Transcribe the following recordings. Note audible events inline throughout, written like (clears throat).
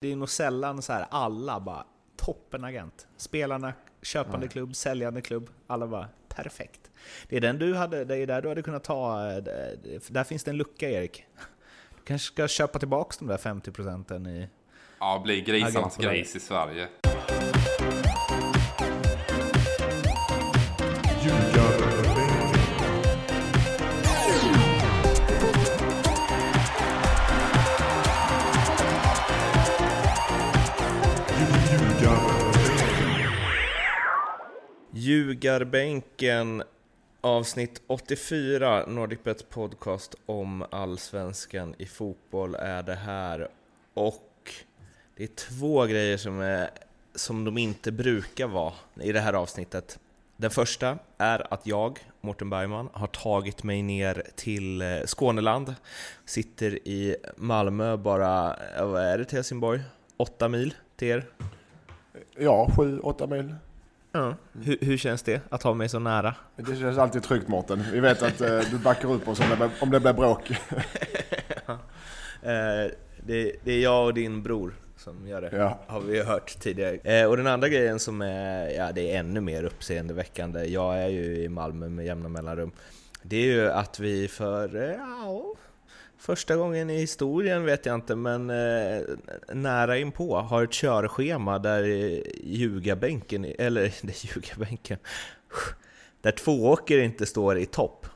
Det är nog sällan så här alla bara toppenagent. Spelarna, köpande Nej. klubb, säljande klubb. Alla bara perfekt. Det är den du hade, det är där du hade kunnat ta, eh, där finns det en lucka Erik. Du kanske ska köpa tillbaks de där 50 procenten i... Ja, bli grisarnas gris i Sverige. Ljugarbänken avsnitt 84, NordicBets podcast om allsvenskan i fotboll är det här. Och det är två grejer som, är, som de inte brukar vara i det här avsnittet. Den första är att jag, Mårten Bergman, har tagit mig ner till eh, Skåneland. Sitter i Malmö bara, eh, vad är det till Helsingborg? Åtta mil till er? Ja, sju, åtta mil. Ja. Hur, hur känns det att ha mig så nära? Det känns alltid tryggt Mårten. Vi vet att eh, du backar upp oss om det, blir- om det blir bråk. (laughs) Eh, det, det är jag och din bror som gör det, Ja. har vi hört tidigare. Eh, och den andra grejen som är, ja det är ännu mer uppseendeväckande, jag är ju i Malmö med jämna mellanrum, det är ju att vi för, ja, första gången i historien vet jag inte, men eh, nära inpå har ett körschema där ljugarbänken, eller (laughs) det ljugarbänken, (laughs) där tvååker inte står i topp.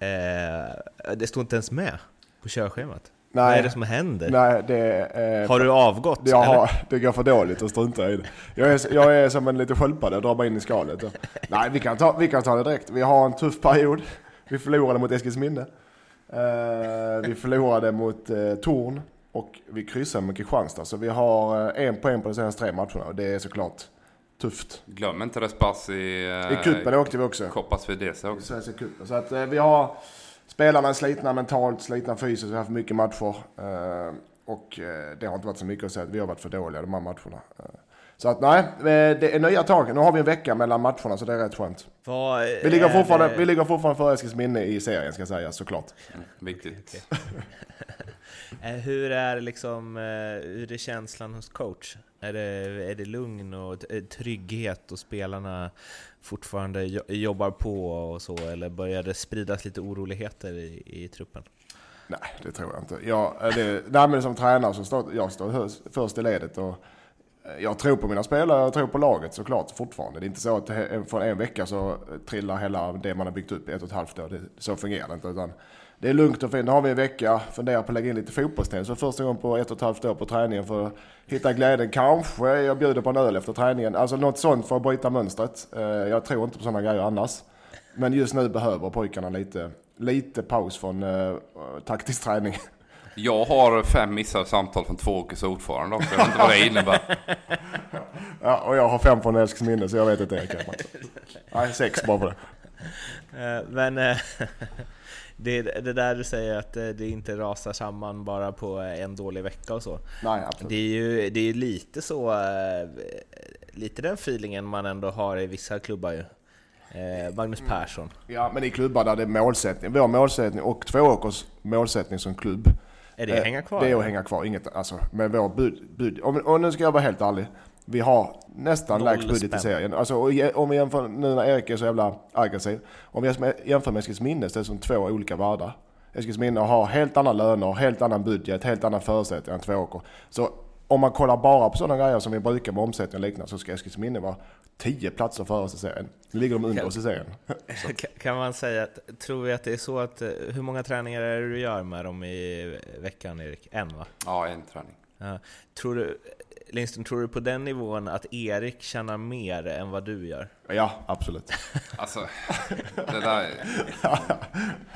Eh, det står inte ens med på körschemat. Vad är det som händer? Nej, det, eh, Har du avgått? jag har, det går för dåligt att strunta i det. Jag är, jag är som en liten sköldpadda, jag drar mig in i skalet. (laughs) Nej, vi kan, ta, vi kan ta det direkt. Vi har en tuff period. Vi förlorade mot Eskilsminne. Eh, vi förlorade mot eh, Torn och vi kryssade mot Kristianstad. Så vi har eh, en poäng på de senaste tre matcherna och det är såklart tufft. Glöm inte Respass i... eh, I cupen åkte vi också. Copa Svedese också. Svenska cupen. Så att eh, vi har spelarna är slitna mentalt, slitna fysiskt, vi har haft mycket matcher. Eh, och eh, det har inte varit så mycket att säga att vi har varit för dåliga de här matcherna. Så att nej, eh, det är nya tag. Nu har vi en vecka mellan matcherna så det är rätt skönt. Vi ligger fortfarande, det- vi ligger fortfarande före Eskilsminne i serien ska sägas såklart. Viktigt. (laughs) Eh, Hur är liksom, eh, hur är känslan hos coach? Är det, är det lugn och trygghet och spelarna fortfarande jo- jobbar på och så, eller börjar det spridas lite oroligheter i, i truppen? Nej, det tror jag inte. Jag, det, nej, men som tränare så står jag står först i ledet och Eh, jag tror på mina spelare, jag tror på laget såklart fortfarande. Det är inte så att från en vecka så trillar hela det man har byggt upp i ett och ett halvt år. Det, så fungerar det inte. Utan det är lugnt och fint. Nu har vi en vecka, funderar på att lägga in lite fotbollsträning. Så första gången på ett och ett halvt år på träningen för att hitta glädjen. Kanske jag bjuder på en öl efter träningen. Alltså något sånt för att bryta mönstret. Eh, jag tror inte på sådana grejer annars. Men just nu behöver pojkarna lite, lite paus från uh, taktisk träning. (laughs) Jag har fem missade samtal från Tvååkers ordförande också. Jag vet inte vad det innebär. (laughs) Ja, och jag har fem från Älvsminne så jag vet inte det. Nej, sex bara på det. Eh, Men eh, (laughs) det, det där du säger att eh, det inte rasar samman bara på en dålig vecka och så. Nej, absolut. Det är ju det är lite så, lite den feelingen man ändå har i vissa klubbar ju. Eh, Magnus Persson. Ja, men i klubbar där det är målsättning. Vår målsättning och Tvååkers målsättning som klubb. Är det att hänga kvar? Det är att hänga kvar. Inget, alltså, med vår bud, bud. Om, och nu ska jag vara helt ärlig. Vi har nästan lägst budget i serien. Alltså, och om vi jämför, nu när Erik är så jävla aggressiv. Om vi jämför med Eskilsminne så är det som två olika världar. Eskilsminne har helt andra löner, helt annan budget, helt annan förutsättningar än Tvååker. Så om man kollar bara på sådana grejer som vi brukar med omsättning och liknande så ska Eskilsminne vara 10 platser före oss i serien. Nu ligger de under oss i serien. (laughs) Kan- Kan man säga att, tror vi att det är så att, eh, hur många träningar är det du gör med dem i veckan Erik? En va? Ja, en träning. Ja. Tror du, Lindström, tror du på den nivån att Erik tjänar mer än vad du gör? Ja, absolut. (laughs) Alltså, det där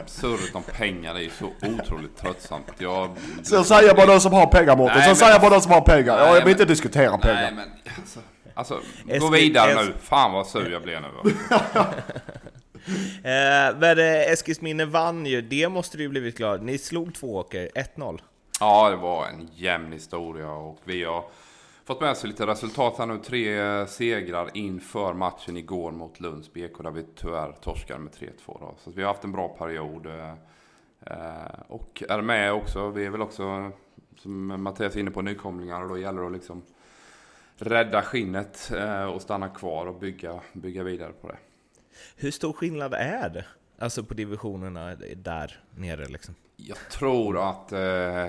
surret om pengar är ju så otroligt tröttsamt. Jag... Så säger bara de som har pengar Mårten. Så men- säger bara de som har pengar. Nej, jag vill men- inte diskutera pengar. Nej, men alltså... Alltså, gå vidare nu. Fan vad sur jag blir nu. (laughs) Eh, men eh, Eskilsminne vann ju, det måste du ju blivit glad. Ni slog Tvååker, 1-0. Ja, det var en jämn historia och vi har fått med oss lite resultat här nu. Tre segrar inför matchen igår mot Lunds BK där vi tyvärr torskade med 3-2. Då. Så vi har haft en bra period. eh, eh, Och är med också. Vi är väl också som Mattias är inne på, nykomlingar och då gäller det att liksom rädda skinnet eh, och stanna kvar och bygga, bygga vidare på det. Hur stor skillnad är det? Alltså på divisionerna där nere liksom? Jag tror att eh,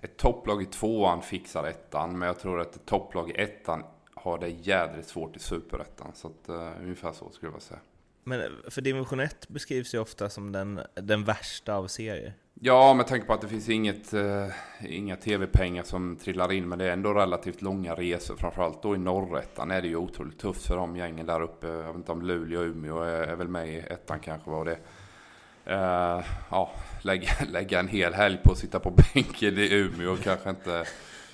ett topplag i tvåan fixar ettan, men jag tror att ett topplag i ettan har det jädrigt svårt i superettan. Så att, uh, ungefär så skulle jag säga. Men för division 1 beskrivs ju ofta som den, den värsta av serier. Ja, med tanke på att det finns inget, uh, inga tv-pengar som trillar in, men det är ändå relativt långa resor. Framförallt då i norrettan är det ju otroligt tufft för de gängen där uppe. Jag vet inte om Luleå och Umeå är, är väl med i ettan kanske var det. Uh, ja, lägga, (laughs) lägga en hel helg på att sitta på bänken i Umeå kanske inte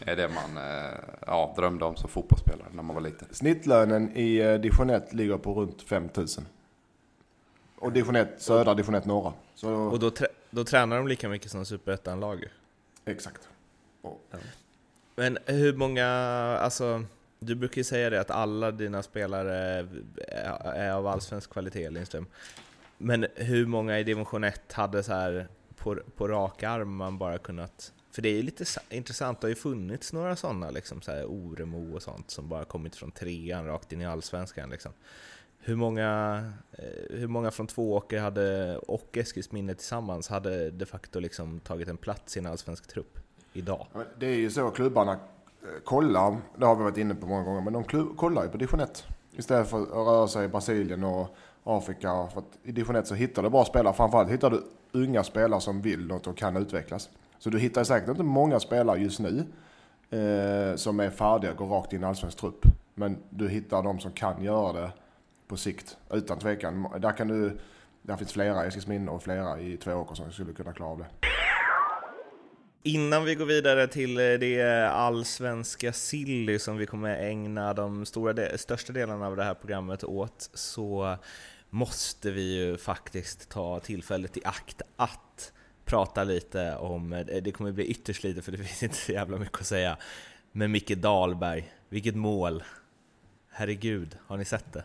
är det man eh, ja, drömde om som fotbollsspelare när man var liten. Snittlönen i eh, division 1 ligger på runt 5000. Och division 1 södra, division 1 norra. Så... Och då, då tränar de lika mycket som superettan-lag? Exakt. Oh. Ja. Men hur många, alltså du brukar ju säga det att alla dina spelare är av allsvensk kvalitet Lindström. Men hur många i division 1 hade så här på, på rak arm man bara kunnat för det är ju lite intressant, det har ju funnits några sådana, liksom, så här Oremo och sånt, som bara kommit från trean rakt in i allsvenskan. Liksom. Hur många, eh, hur många från Tvååker hade, och Eskilsminne tillsammans hade de facto liksom tagit en plats i en allsvensk trupp idag? Det är ju så klubbarna eh, kollar, det har vi varit inne på många gånger, men de klubb, kollar ju på division 1 istället för att röra sig i Brasilien och Afrika. För att I division 1 så hittar du bra spelare, framförallt hittar du unga spelare som vill något och kan utvecklas. Så du hittar säkert inte många spelare just nu eh, som är färdiga att gå rakt in i allsvensk trupp. Men du hittar de som kan göra det på sikt, utan tvekan. Där, kan du, där finns flera i Eskilsminne och flera i Tvååker som skulle kunna klara av det. Innan vi går vidare till eh, det allsvenska silly som vi kommer ägna de stora de största delarna av det här programmet åt så måste vi ju faktiskt ta tillfället i akt att prata lite om, eh, det kommer bli ytterst lite för det (laughs) finns inte så jävla mycket att säga, men Micke Dahlberg, vilket mål! Herregud, har ni sett det?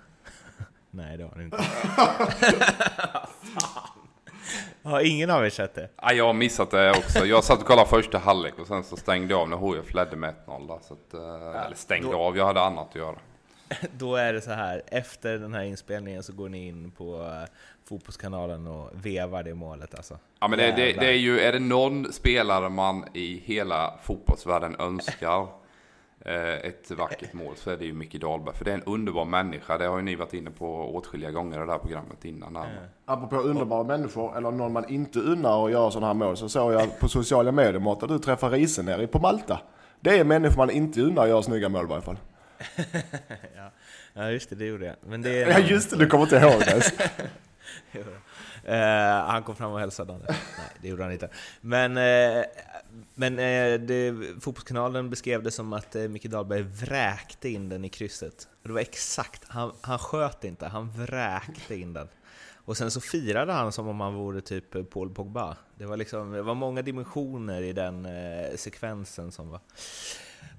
Nej, det har ni inte. (laughs) (laughs) Har ingen av er sett det? Ja, jag har missat det också. Jag satt och kollade första halvlek och sen så stängde jag av när HIF ledde med 1-0. Så att, eh, eller stängde då... av, jag hade annat att göra. (laughs) Då är det så här, efter den här inspelningen så går ni in på uh, Fotbollskanalen och vevar det målet alltså. Ja men det, det, det, är ju, är det någon spelare man i hela fotbollsvärlden önskar ett vackert mål så är det ju Micke Dahlberg. För det är en underbar människa, det har ju ni varit inne på åtskilliga gånger i det här programmet innan. Här. Mm. Apropå underbara människor, eller någon man inte unnar att göra sådana här mål, så såg jag på sociala medier att du träffar Risen på Malta. Det är människor man inte unnar att göra snygga mål i varje fall. (laughs) ja. ja, just det, det gjorde jag. Men det ja, just det, du kommer inte ihåg det. (laughs) (laughs) Eh, han kom fram och hälsade. Nej, det gjorde han inte. Men, eh, men eh, det, Fotbollskanalen beskrev det som att Micke Dahlberg vräkte in den i krysset. det var exakt, han, han sköt inte, han vräkte in den. Och sen så firade han som om han vore typ Paul Pogba. Det var, liksom, det var många dimensioner i den sekvensen som var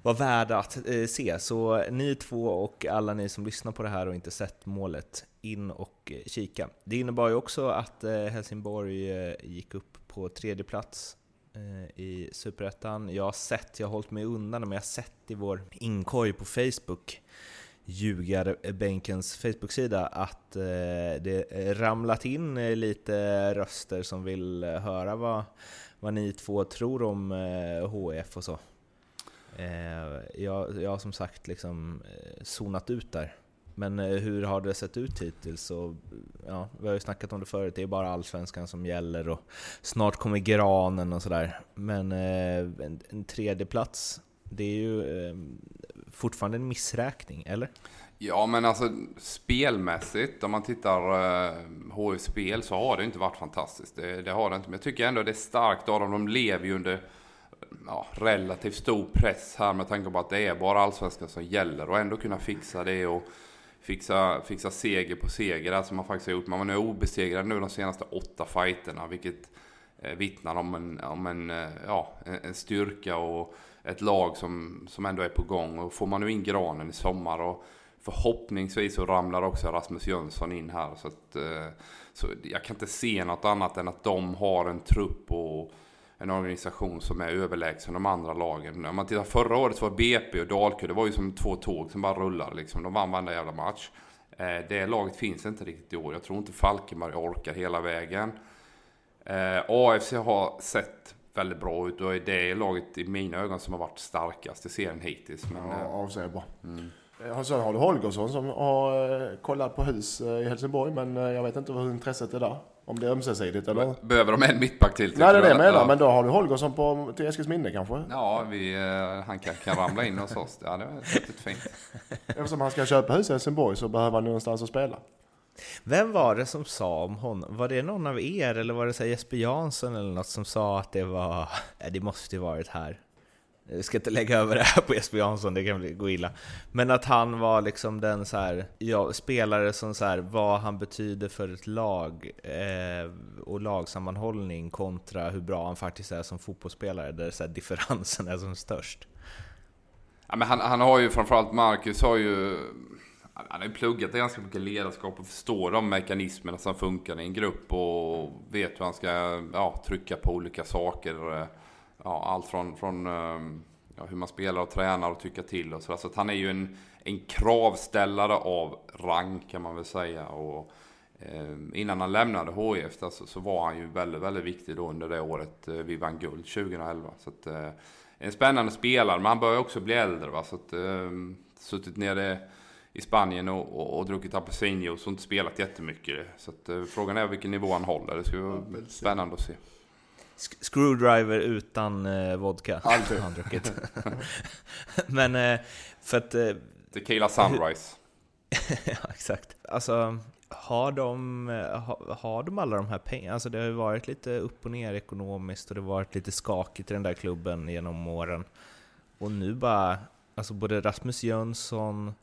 var värda att eh, se. Så ni två och alla ni som lyssnar på det här och inte sett målet, in och eh, kika. Det innebar ju också att eh, Helsingborg eh, gick upp på tredje plats eh, i Superettan. Jag har sett, jag har hållit mig undan, men jag har sett i vår inkorg på Facebook Ljugarbänkens Facebook-sida att eh, det ramlat in eh, lite röster som vill eh, höra vad, vad ni två tror om eh, HF och så. Eh, jag, jag har som sagt liksom eh, zonat ut där. Men eh, hur har det sett ut hittills? Och, ja, vi har ju snackat om det förut, det är bara allsvenskan som gäller och snart kommer granen och sådär. Men en, en tredje plats det är ju fortfarande en missräkning, eller? Ja, men alltså spelmässigt, om man tittar eh, HIF spel så har det inte varit fantastiskt. Det, det, har det inte. Men jag tycker ändå det är starkt av dem. De lever ju under ja, relativt stor press här med tanke på att det är bara allsvenskan som gäller och ändå kunna fixa det och fixa, fixa seger på seger där som man faktiskt har gjort. Man var nu obesegrad nu de senaste åtta fighterna vilket eh, vittnar om en, om en, eh, ja, en styrka och ett lag som, som ändå är på gång. Och får man nu in Granen i sommar och förhoppningsvis så ramlar också Rasmus Jönsson in här. Så, att, eh, så jag kan inte se något annat än att de har en trupp och en organisation som är överlägsen de andra lagen. Om man tittar förra året så var BP och Dalkurd, det var ju som två tåg som bara rullar liksom. De vann varenda jävla match. Eh, det laget finns inte riktigt i år. Jag tror inte Falkenberg orkar hela vägen. Eh, AFC har sett väldigt bra ut och det är laget i mina ögon som har varit starkast i serien hittills. Men, Ja, eh, AFC är bra. Mm. Sen har du Holgersson som har kollat på hus i Helsingborg, men jag vet inte hur intresset är där. Om det är ömsesidigt eller? Behöver de en mittback till? Nej, det är det jag menar, eller? men då har du Holgersson på, till Eskilsminne kanske? Ja, vi, eh, han kan, kan ramla in hos oss. Ja, det är riktigt fint. Eftersom han ska köpa hus i Helsingborg så behöver han någonstans att spela. Vem var det som sa om honom? Var det någon av er eller var det så Jesper Jansson eller något som sa att det var... (laughs) Ja, det måste ju varit här. Jag ska inte lägga över det här på Jesper Jansson, det kan bli, gå illa. Men att han var liksom den så här, ja, spelare som så här, vad han betyder för ett lag eh, och lagsammanhållning kontra hur bra han faktiskt är som fotbollsspelare, där så här, differensen är som störst. Ja, men han, han har ju framförallt, Marcus har ju... Han har ju pluggat ganska mycket ledarskap och förstår de mekanismerna som funkar i en grupp och vet hur han ska ja, trycka på olika saker. Eh, Ja, allt från, från ehm, ja, hur man spelar och tränar och tycka till och sådär. Så att han är ju en, en kravställare av rang kan man väl säga. Och, eh, innan han lämnade HIF så var han ju väldigt, väldigt viktig då under det året eh, vi vann guld 2011. Så att, eh, en spännande spelare, men han börjar också bli äldre. Va? Så att, eh, suttit nere i Spanien och, och, och druckit apelsinjuice och inte spelat jättemycket. Så att, eh, frågan är vilken nivå han håller. Det ska bli spännande att se. Sk- Screwdriver utan eh, vodka. Har han druckit. (laughs) Men eh, för att... Eh, Tequila Sunrise. (laughs) ja, exakt. Alltså, har de, eh, ha- har de alla de här pengarna? Alltså det har ju varit lite upp och ner ekonomiskt och det har varit lite skakigt i den där klubben genom åren. Och nu bara, alltså både Rasmus Jönsson,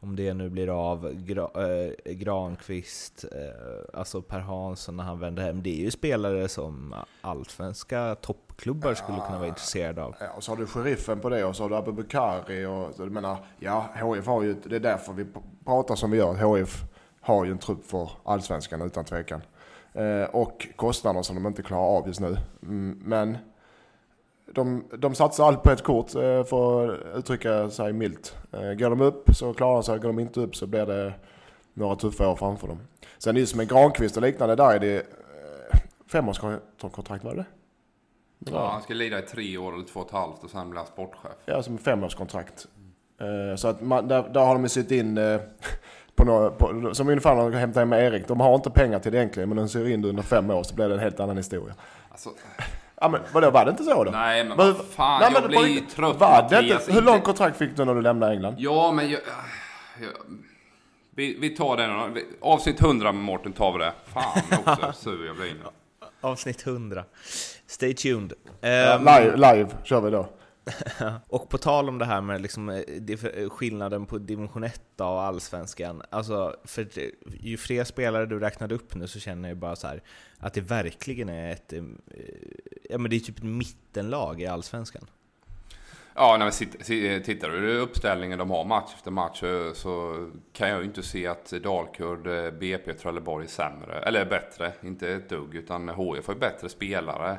om det nu blir av, Gra, eh, Granqvist, eh, alltså Per Hansson när han vänder hem. Det är ju spelare som allsvenska toppklubbar skulle kunna vara intresserade av. Ja, och så har du sheriffen på det och så har du Abubakari och så, jag menar, ja, HIF har ju, det är därför vi pratar som vi gör. HIF har ju en trupp för allsvenskan utan tvekan. Eh, och kostnader som de inte klarar av just nu. Mm, men de, de satsar allt på ett kort eh, för att uttrycka sig milt. Eh, går de upp så klarar de sig, går de inte upp så blir det några tuffa år framför dem. Sen är det ju som en Granqvist och liknande, där är det eh, femårskontrakt var det? Ja, han ska lida i tre år eller två och ett halvt och sen blir han sportchef. Ja, som femårskontrakt. Så att man, där, där har de ju sett in på några, på, som ungefär när de hämtar hem med Erik. De har inte pengar till det egentligen, men de ser in det under fem år så blir det en helt annan historia. Alltså, Ja men vadå, var det inte så då? nej men Men- vad fan, Nej, jag men blir på trött var det inte, Hur långt kontrakt fick du när du lämnade England? Ja, men jag, jag, vi, vi tar den. Avsnitt 100 med Mårten tar vi det. Fan också, (laughs) sur jag blir nu. Avsnitt 100. Stay tuned. Ja, Ehm, live, live kör vi då. (laughs) Och på tal om det här med liksom, eh, eh, skillnaden på division 1 och allsvenskan. Alltså, för eh, ju fler spelare du räknade upp nu så känner jag bara så här att det verkligen är ett... Ja men det är typ ett mittenlag i allsvenskan. Ja, när tittar du i uppställningen de har match efter match så- kan jag ju inte se att Dalkurd, BP och Trelleborg är sämre, eller bättre, inte ett dugg, utan HIF har ju bättre spelare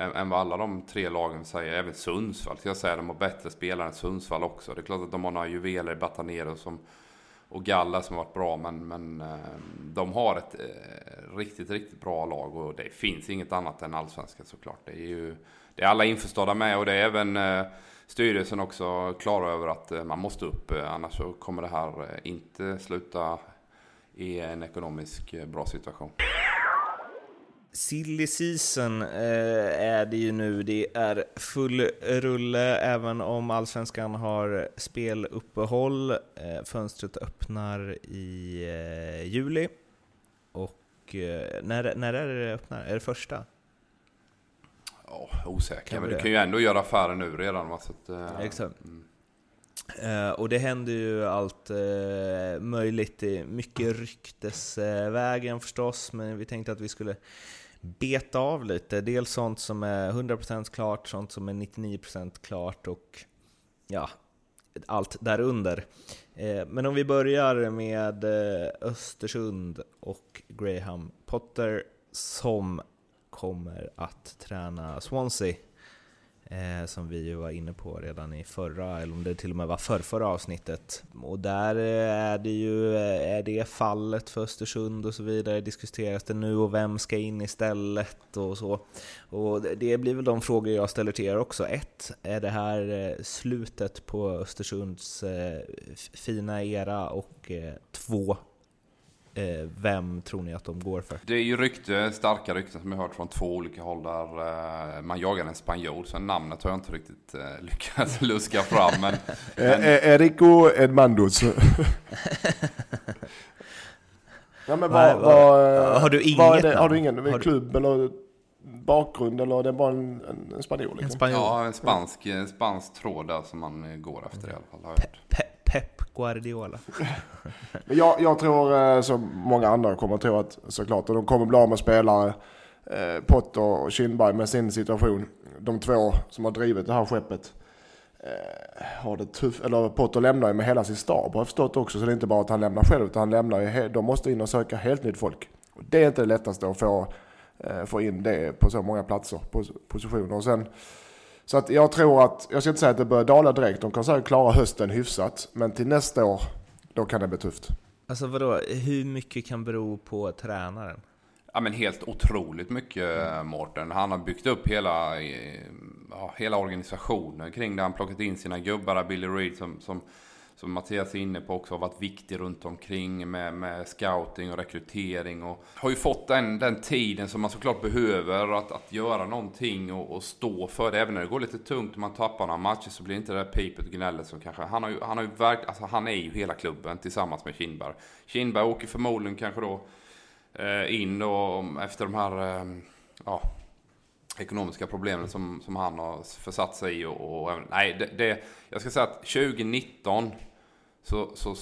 än, än vad alla de tre lagen säger. Även Sundsvall, ska jag säga, de har bättre spelare än Sundsvall också. Det är klart att de har några juveler i Batanero som, och Galla som har varit bra, men, men eh, de har ett eh, riktigt, riktigt bra lag och det finns inget annat än allsvenskan såklart. Det är ju det är alla införstådda med och det är även eh, styrelsen också klara över att eh, man måste upp. eh, Annars så kommer det här eh, inte sluta i en ekonomisk eh, bra situation. Silly season eh, är det ju nu. Det är full rulle även om allsvenskan har speluppehåll. Eh, fönstret öppnar i eh, juli. Och eh, när, när är det det öppnar? Är det första? Ja, osäker, Kan men du det? kan ju ändå göra affärer nu redan. Så att, eh, Exakt. mm. Eh, och det händer ju allt eh, möjligt, i mycket ryktesvägen förstås, men vi tänkte att vi skulle beta av lite. Dels sånt som är 100% klart, sånt som är 99% klart och ja, allt därunder. Eh, men om vi börjar med eh, Östersund och Graham Potter som kommer att träna Swansea. Eh, som vi ju var inne på redan i förra, eller om det till och med var förrförra avsnittet. Och där eh, är det ju, eh, är det fallet för Östersund och så vidare, diskuteras det nu och vem ska in istället och så. Och det blir väl de frågor jag ställer till er också. Ett, är det här eh, slutet på Östersunds fina era? Och två, Eh, vem tror ni att de går för? Det är ju rykte, starka rykten som jag hört från två olika håll där eh, man jagar en spanjor. Så namnet har jag inte riktigt eh, (laughs) lyckats luska fram. Men, men... Erico Edmandos. (laughs) ja, men vad, vad, har du inget vad det, Har du ingen har klubb du... eller bakgrund eller det är bara en, en, en spanjor? Liksom? En spanjor. Ja, en spansk, en spansk tråd där som man går efter i alla fall. Har jag hört. Pep Guardiola. (laughs) jag, jag tror eh, som många andra kommer att tro att såklart, och de kommer bli av med spelare. Eh, Potter och Kindberg med sin situation. De två som har drivit det här skeppet eh, har det tufft. Eller Potter lämnar ju med hela sin stab har jag förstått också. Så det är inte bara att han lämnar själv utan han lämnar ju, de måste in och söka helt nytt folk. Och det är inte det lättaste att få, eh, få in det på så många platser, positioner. Och sen så att jag tror att, jag ska inte säga att det börjar dala direkt, de kan säkert klara hösten hyfsat, men till nästa år, då kan det bli tufft. Alltså vadå, hur mycket kan bero på tränaren? Ja men helt otroligt mycket Mårten. Han har byggt upp hela, ja, hela organisationen kring det. Han plockat in sina gubbar, Billy Reed som, som som Mattias är inne på också har varit viktig runt omkring med, med scouting och rekrytering och har ju fått den, den tiden som man såklart behöver att, att göra någonting och, och stå för det. Även när det går lite tungt och man tappar några matcher så blir inte det där pipet och gnället som kanske... Han, har ju, han, har ju verk, alltså han är ju hela klubben tillsammans med Kindberg. Kindberg åker förmodligen kanske då eh, in då efter de här... Eh, ja, ekonomiska problemen som, som han har försatt sig i. Och, och nej, det, det, jag ska säga att 2019 så, så,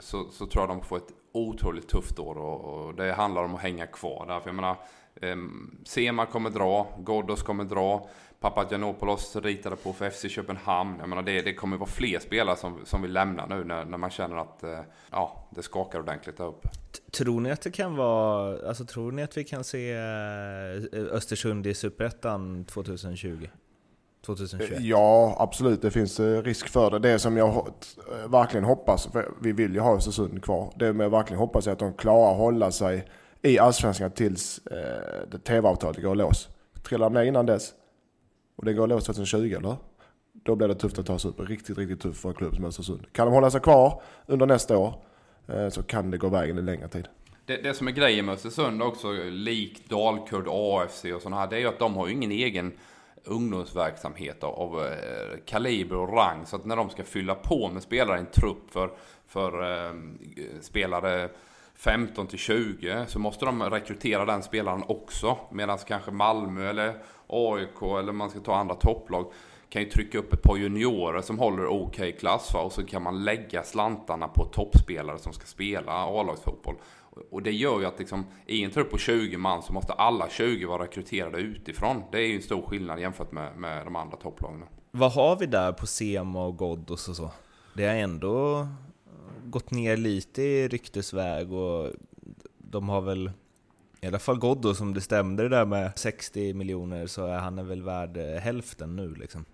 så, så, tror jag de får ett otroligt tufft år och, och det handlar om att hänga kvar där. För jag menar, eh, Sema kommer dra, Ghoddos kommer dra, Papagiannopoulos ritade på för FC Köpenhamn. Jag menar, det, det kommer vara fler spelare som, som vill lämna nu när, när man känner att eh, ja, det skakar ordentligt där uppe. Tror ni att det kan vara, alltså tror ni att vi kan se eh, Östersund i Superettan 2020? 2021? Ja, absolut. Det finns eh, risk för det. Det som jag eh, verkligen hoppas, för vi vill ju ha Östersund kvar. Det jag verkligen hoppas är att de klarar att hålla sig i Allsvenskan tills eh, TV-avtalet går lås. Trillar de ner innan dess, och det går lås 2020 eller? Då blir det tufft att ta sig upp. Riktigt, riktigt tufft för en klubb som Östersund. Kan de hålla sig kvar under nästa år eh, så kan det gå vägen i längre tid. Det, det som är grejen med Östersund också, likt Dalkurd, AFC och sådana här, det är ju att de har ju ingen egen ungdomsverksamhet av eh, kaliber och rang. Så att när de ska fylla på med spelare i en trupp för, för eh, spelare 15 till 20 så måste de rekrytera den spelaren också. Medan kanske Malmö eller AIK eller man ska ta andra topplag kan ju trycka upp ett par juniorer som håller okej okay klass va? och så kan man lägga slantarna på toppspelare som ska spela A-lagsfotboll. Och det gör ju att liksom, i en trupp på 20 man så måste alla 20 vara rekryterade utifrån. Det är ju en stor skillnad jämfört med, med de andra topplagen. Vad har vi där på Sema och Ghoddos och så? Det har ändå gått ner lite i ryktesväg och de har väl i alla fall Ghoddos, om det stämde det där med 60 miljoner så är han väl värd hälften nu liksom.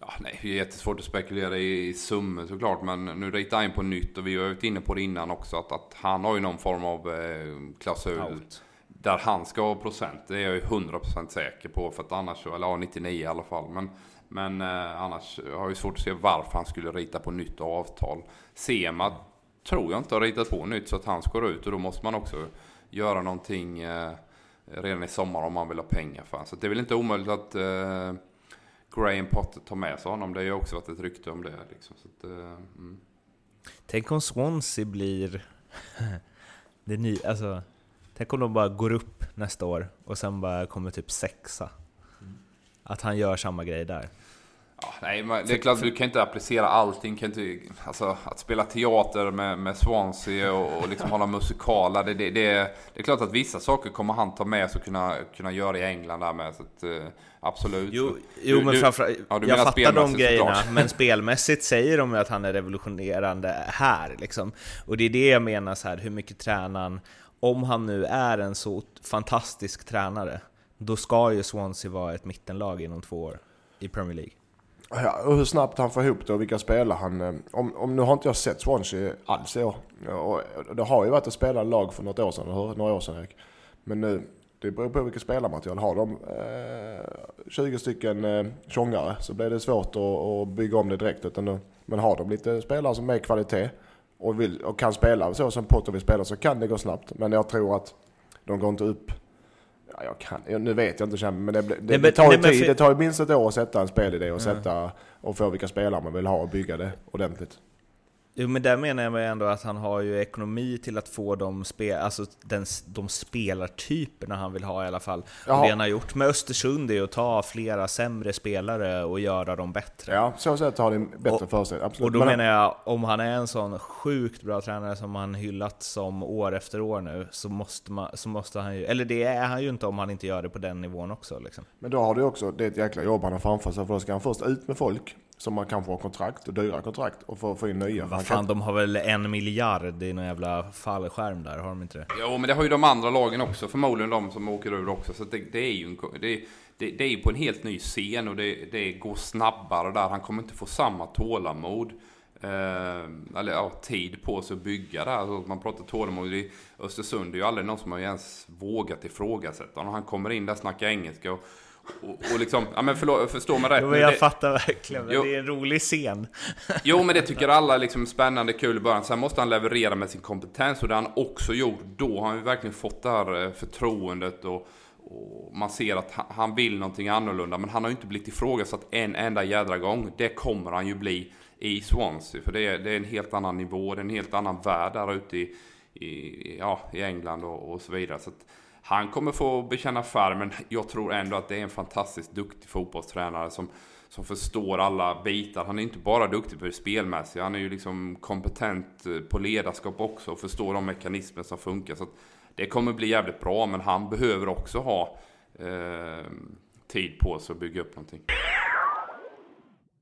Ja, nej, det är jättesvårt att spekulera i, i summor såklart, men nu ritar han in på nytt och vi har varit inne på det innan också att, att han har ju någon form av eh, klausul Out. där han ska ha procent. Det är jag ju 100% säker på, för att annars, eller ja, 99 i alla fall. Men, men eh, annars har jag svårt att se varför han skulle rita på nytt avtal. Sema tror jag inte har ritat på nytt så att han ska ut och då måste man också göra någonting eh, redan i sommar om man vill ha pengar för Så det är väl inte omöjligt att eh, Graham Potter tar med sig honom. Det har ju också varit ett rykte om det. Liksom. Så att, eh, mm. Tänk om Swansea blir (laughs) det ny, alltså, Tänk om de bara går upp nästa år och sen bara kommer typ sexa. Mm. Att han gör samma grej där. Ja, nej, det är klart du kan inte applicera allting. Kan inte, alltså, att spela teater med, med Swansea och, och liksom hålla musikaler. Det, det, det, det, är klart att vissa saker kommer han ta med sig och kunna, kunna göra i England där med. Så att, eh, absolut. Jo, jo du, men framförallt, ja, jag fattar de grejerna. Men spelmässigt säger de ju att han är revolutionerande här. Liksom. Och det är det jag menar så här, hur mycket tränar han? om han nu är en så fantastisk tränare, då ska ju Swansea vara ett mittenlag inom två år i Premier League. Ja, och hur snabbt han får ihop det och vilka spelare han... Eh, om, om nu har inte jag sett Swansea alls i år. Och det har ju varit att spela lag för något år sedan, eller hur? Några år sedan Erik. Men nu, det beror på vilket spelarmaterial. Har de eh, 20 stycken eh, tjongare så blir det svårt att, att bygga om det direkt. Utan nu, men har de lite spelare som är kvalitet och, vill, och kan spela så som Potter vill spela så kan det gå snabbt. Men jag tror att de går inte upp Ja, jag kan, nu vet jag inte, men det, det, det, det tar ju nej, tid. Det tar ju minst ett år att sätta en spelidé och, sätta, och få vilka spelare man vill ha och bygga det ordentligt. Jo men där menar jag ändå att han har ju ekonomi till att få de, spe, alltså den, de spelartyperna han vill ha i alla fall. Och det han har gjort med Östersund är att ta flera sämre spelare och göra dem bättre. Ja, så sätt har det bättre för sig. Absolut. Och då men menar jag, om han är en sån sjukt bra tränare som han hyllat som år efter år nu, så måste, man, så måste han ju, eller det är han ju inte om han inte gör det på den nivån också. Liksom. Men då har du också, det är ett jäkla jobb han har framför sig, för då ska han först ut med folk som man kan få kontrakt och dyra kontrakt och få, få in nya. Vad fan, kan... de har väl en miljard i någon jävla fallskärm där, har de inte det? Jo, men det har ju de andra lagen också, förmodligen de som åker ur också. Så det, det, är ju en, det, det, det, är på en helt ny scen och det, det går snabbare där. Han kommer inte få samma tålamod. Eh, eller ja, tid på sig att bygga det Alltså, man pratar tålamod i Östersund, det är ju aldrig någon som har ens vågat ifrågasätta honom. Han kommer in där, snackar engelska och och, och liksom, ja men förlåt, förstå mig rätt. Jo, jag det, fattar verkligen, jo, det är en rolig scen. (laughs) jo, men det tycker alla liksom spännande, kul i början. Sen måste han leverera med sin kompetens och det har han också gjort. Då har han ju verkligen fått det här eh, förtroendet och, och man ser att han vill någonting annorlunda. Men han har ju inte blivit ifrågasatt en enda jädra gång. Det kommer han ju bli i Swansea. För det är, det är en helt annan nivå, det är en helt annan värld där ute i, i, ja, i England och, och så vidare. Så att, han kommer få bekänna färg, men jag tror ändå att det är en fantastiskt duktig fotbollstränare som, som förstår alla bitar. Han är inte bara duktig på det spelmässiga, han är ju liksom kompetent eh, på ledarskap också och förstår de mekanismer som funkar. Så det kommer bli jävligt bra, men han behöver också ha eh, tid på sig att bygga upp någonting.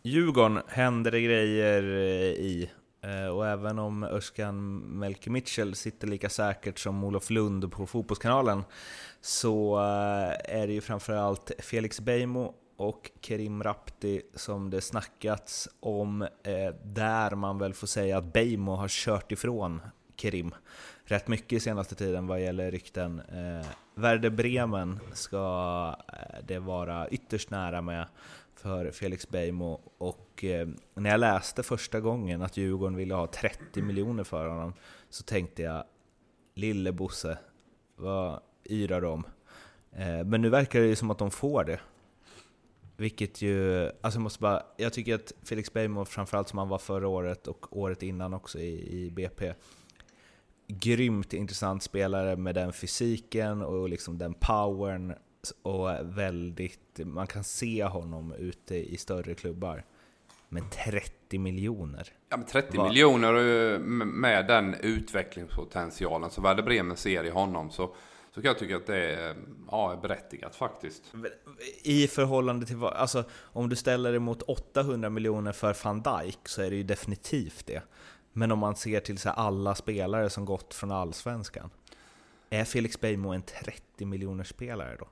Djurgården händer det grejer eh, i. Eh, och även om Özcan Melke Mitchell sitter lika säkert som Olof Lund på Fotbollskanalen så eh, är det ju framförallt Felix Beijmo och Kerim Rapti som det snackats om, eh, där man väl får säga att Beijmo har kört ifrån Kerim rätt mycket i senaste tiden vad gäller rykten. Werder Bremen ska det vara ytterst nära med för Felix Beijmo och eh, när jag läste första gången att Djurgården ville ha 30 miljoner för honom så tänkte jag Lille Bosse, vad yrar de? Eh, men nu verkar det ju som att de får det. Vilket ju, alltså jag måste bara, jag tycker att Felix Beijmo, framförallt som han var förra året och året innan också i, i BP, grymt intressant spelare med den fysiken och liksom den powern och väldigt, man kan se honom ute i större klubbar. Men 30 miljoner? Ja, men 30 Var... miljoner med den utvecklingspotentialen som Werder Bremen ser i honom så, så kan jag tycka att det är, ja, är berättigat faktiskt. I förhållande till vad, alltså om du ställer det mot 800 miljoner för van Dijk så är det ju definitivt det. Men om man ser till så alla spelare som gått från allsvenskan, är Felix Beijmo en 30 miljoner spelare då?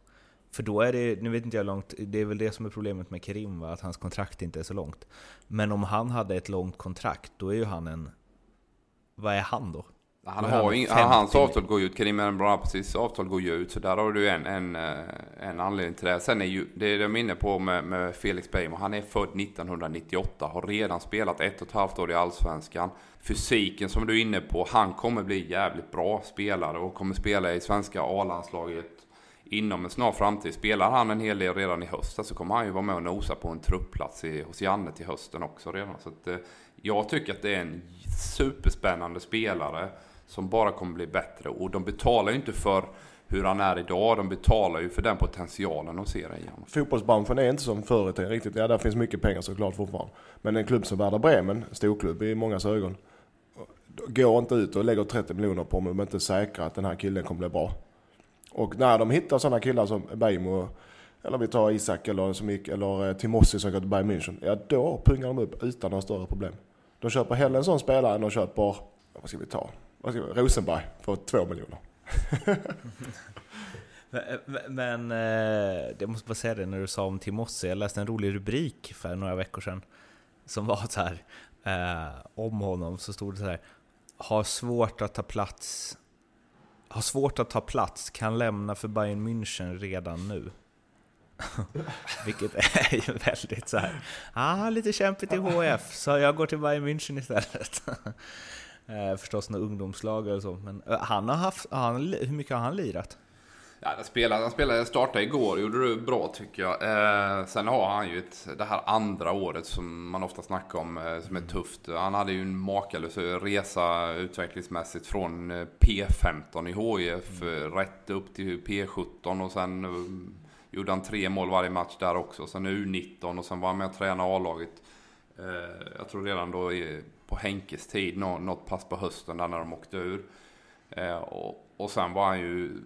För då är det, nu vet inte jag långt, det är väl det som är problemet med Kerim, va? att hans kontrakt inte är så långt. Men om han hade ett långt kontrakt, då är ju han en... Vad är han då? Han har ing, hans avtal går ju ut, Karim Embrapasis avtal går ju ut, så där har du en, en, eh, en anledning till det. Sen är ju, det är jag inne på med, med Felix Beijmo, han är född 1998, har redan spelat ett och ett halvt år i Allsvenskan. Fysiken som du är inne på, han kommer bli jävligt bra spelare och kommer spela i svenska A-landslaget inom en snar framtid. Spelar han en hel del redan i höst så kommer han ju vara med och nosa på en truppplats i, hos Janne till hösten också redan. Så att, eh, jag tycker att det är en superspännande spelare som bara kommer bli bättre. Och de betalar ju inte för hur han är idag. De betalar ju för den potentialen de ser i honom. Fotbollsbranschen är inte som förr i tiden riktigt. Ja, där finns mycket pengar såklart fortfarande. Men en klubb som Werder Bremen, storklubb i många ögon, går inte ut och lägger 30 miljoner på om de inte är säkra att den här killen kommer bli bra. Och när de hittar sådana killar som Bejmo, eller vi tar Isak eller, som gick, eller eh, Timossi som går till Bayern München. Ja, då pungar de upp utan några större problem. De köper hellre en sån spelare än de köper, vad ska vi ta? Vad ska vi, Rosenberg för två miljoner. (laughs) Men eh, men eh, jag måste bara säga det när du sa om Timossi, jag läste en rolig rubrik för några veckor sedan som var så här eh, om honom så stod det så här har svårt att ta plats har svårt att ta plats, kan lämna för Bayern München redan nu. (laughs) Vilket är ju väldigt så här, ah, lite kämpigt i HF, så jag går till Bayern München istället. (laughs) eh, förstås några ungdomslag eller så, men eh, han har haft, han, hur mycket har han lirat? Ja, han spelade, han spelade, startade igår, gjorde det bra tycker jag. Eh, sen har han ju ett, det här andra året som man ofta snackar om, eh, som är tufft. Han hade ju en makalös resa utvecklingsmässigt från eh, P15 i HIF mm. rätt upp till P17 och sen eh, gjorde han tre mål varje match där också. Sen U19 och sen var han med och tränade A-laget. Eh, jag tror redan då på Henkes tid, något pass på hösten där när de åkte ur. Eh, och, och sen var han ju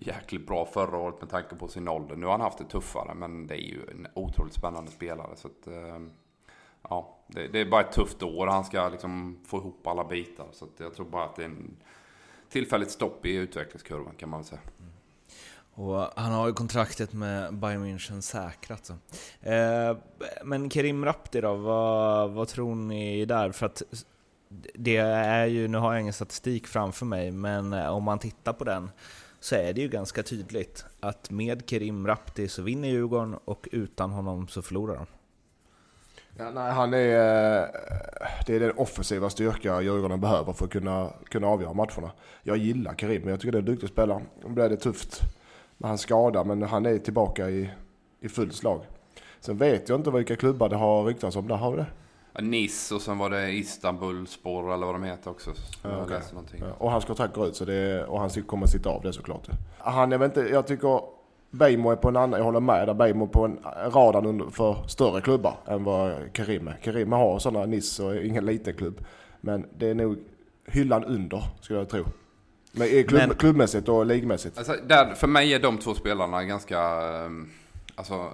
jäkligt bra förra året med tanke på sin ålder. Nu har han haft det tuffare, men det är ju en otroligt spännande spelare. Så att, eh, ja, det, det, är bara ett tufft år. Han ska liksom få ihop alla bitar. Så jag tror bara att det är en tillfälligt stopp i utvecklingskurvan kan man väl säga. Och han har ju kontraktet med Bayern München säkrat. Så. Eh, men Kerim Rapti då, vad, vad tror ni där? För att det är ju, nu har jag ingen statistik framför mig, men eh, om man tittar på den så är det ju ganska tydligt att med Kerim Rapti så vinner Djurgården och utan honom så förlorar de. Ja, nej, han är, eh, det är den offensiva styrka Djurgården behöver för att kunna, kunna avgöra matcherna. Jag gillar Kerim, men jag tycker det är en duktig spelare. Nu blev det tufft med hans skada, men han är tillbaka i, i fullt slag. Sen vet jag inte vilka klubbar det har ryktats om. Där har vi det. Nice och sen var det Istanbulspor eller vad de heter också. Ja, okay. ja, och hans kontrakt går ut så det, och han kommer sitta av det såklart. Han, jag vet inte, jag tycker Beijmo är på en annan, jag håller med där, Beijmo på en radarn för större klubbar än vad Karim är. Karim har sådana Nice och ingen liten klubb. Men det är nog hyllan under, skulle jag tro. Men, klubb, Men, klubbmässigt och ligmässigt. Alltså, där, för mig är de två spelarna ganska... Ehm, alltså,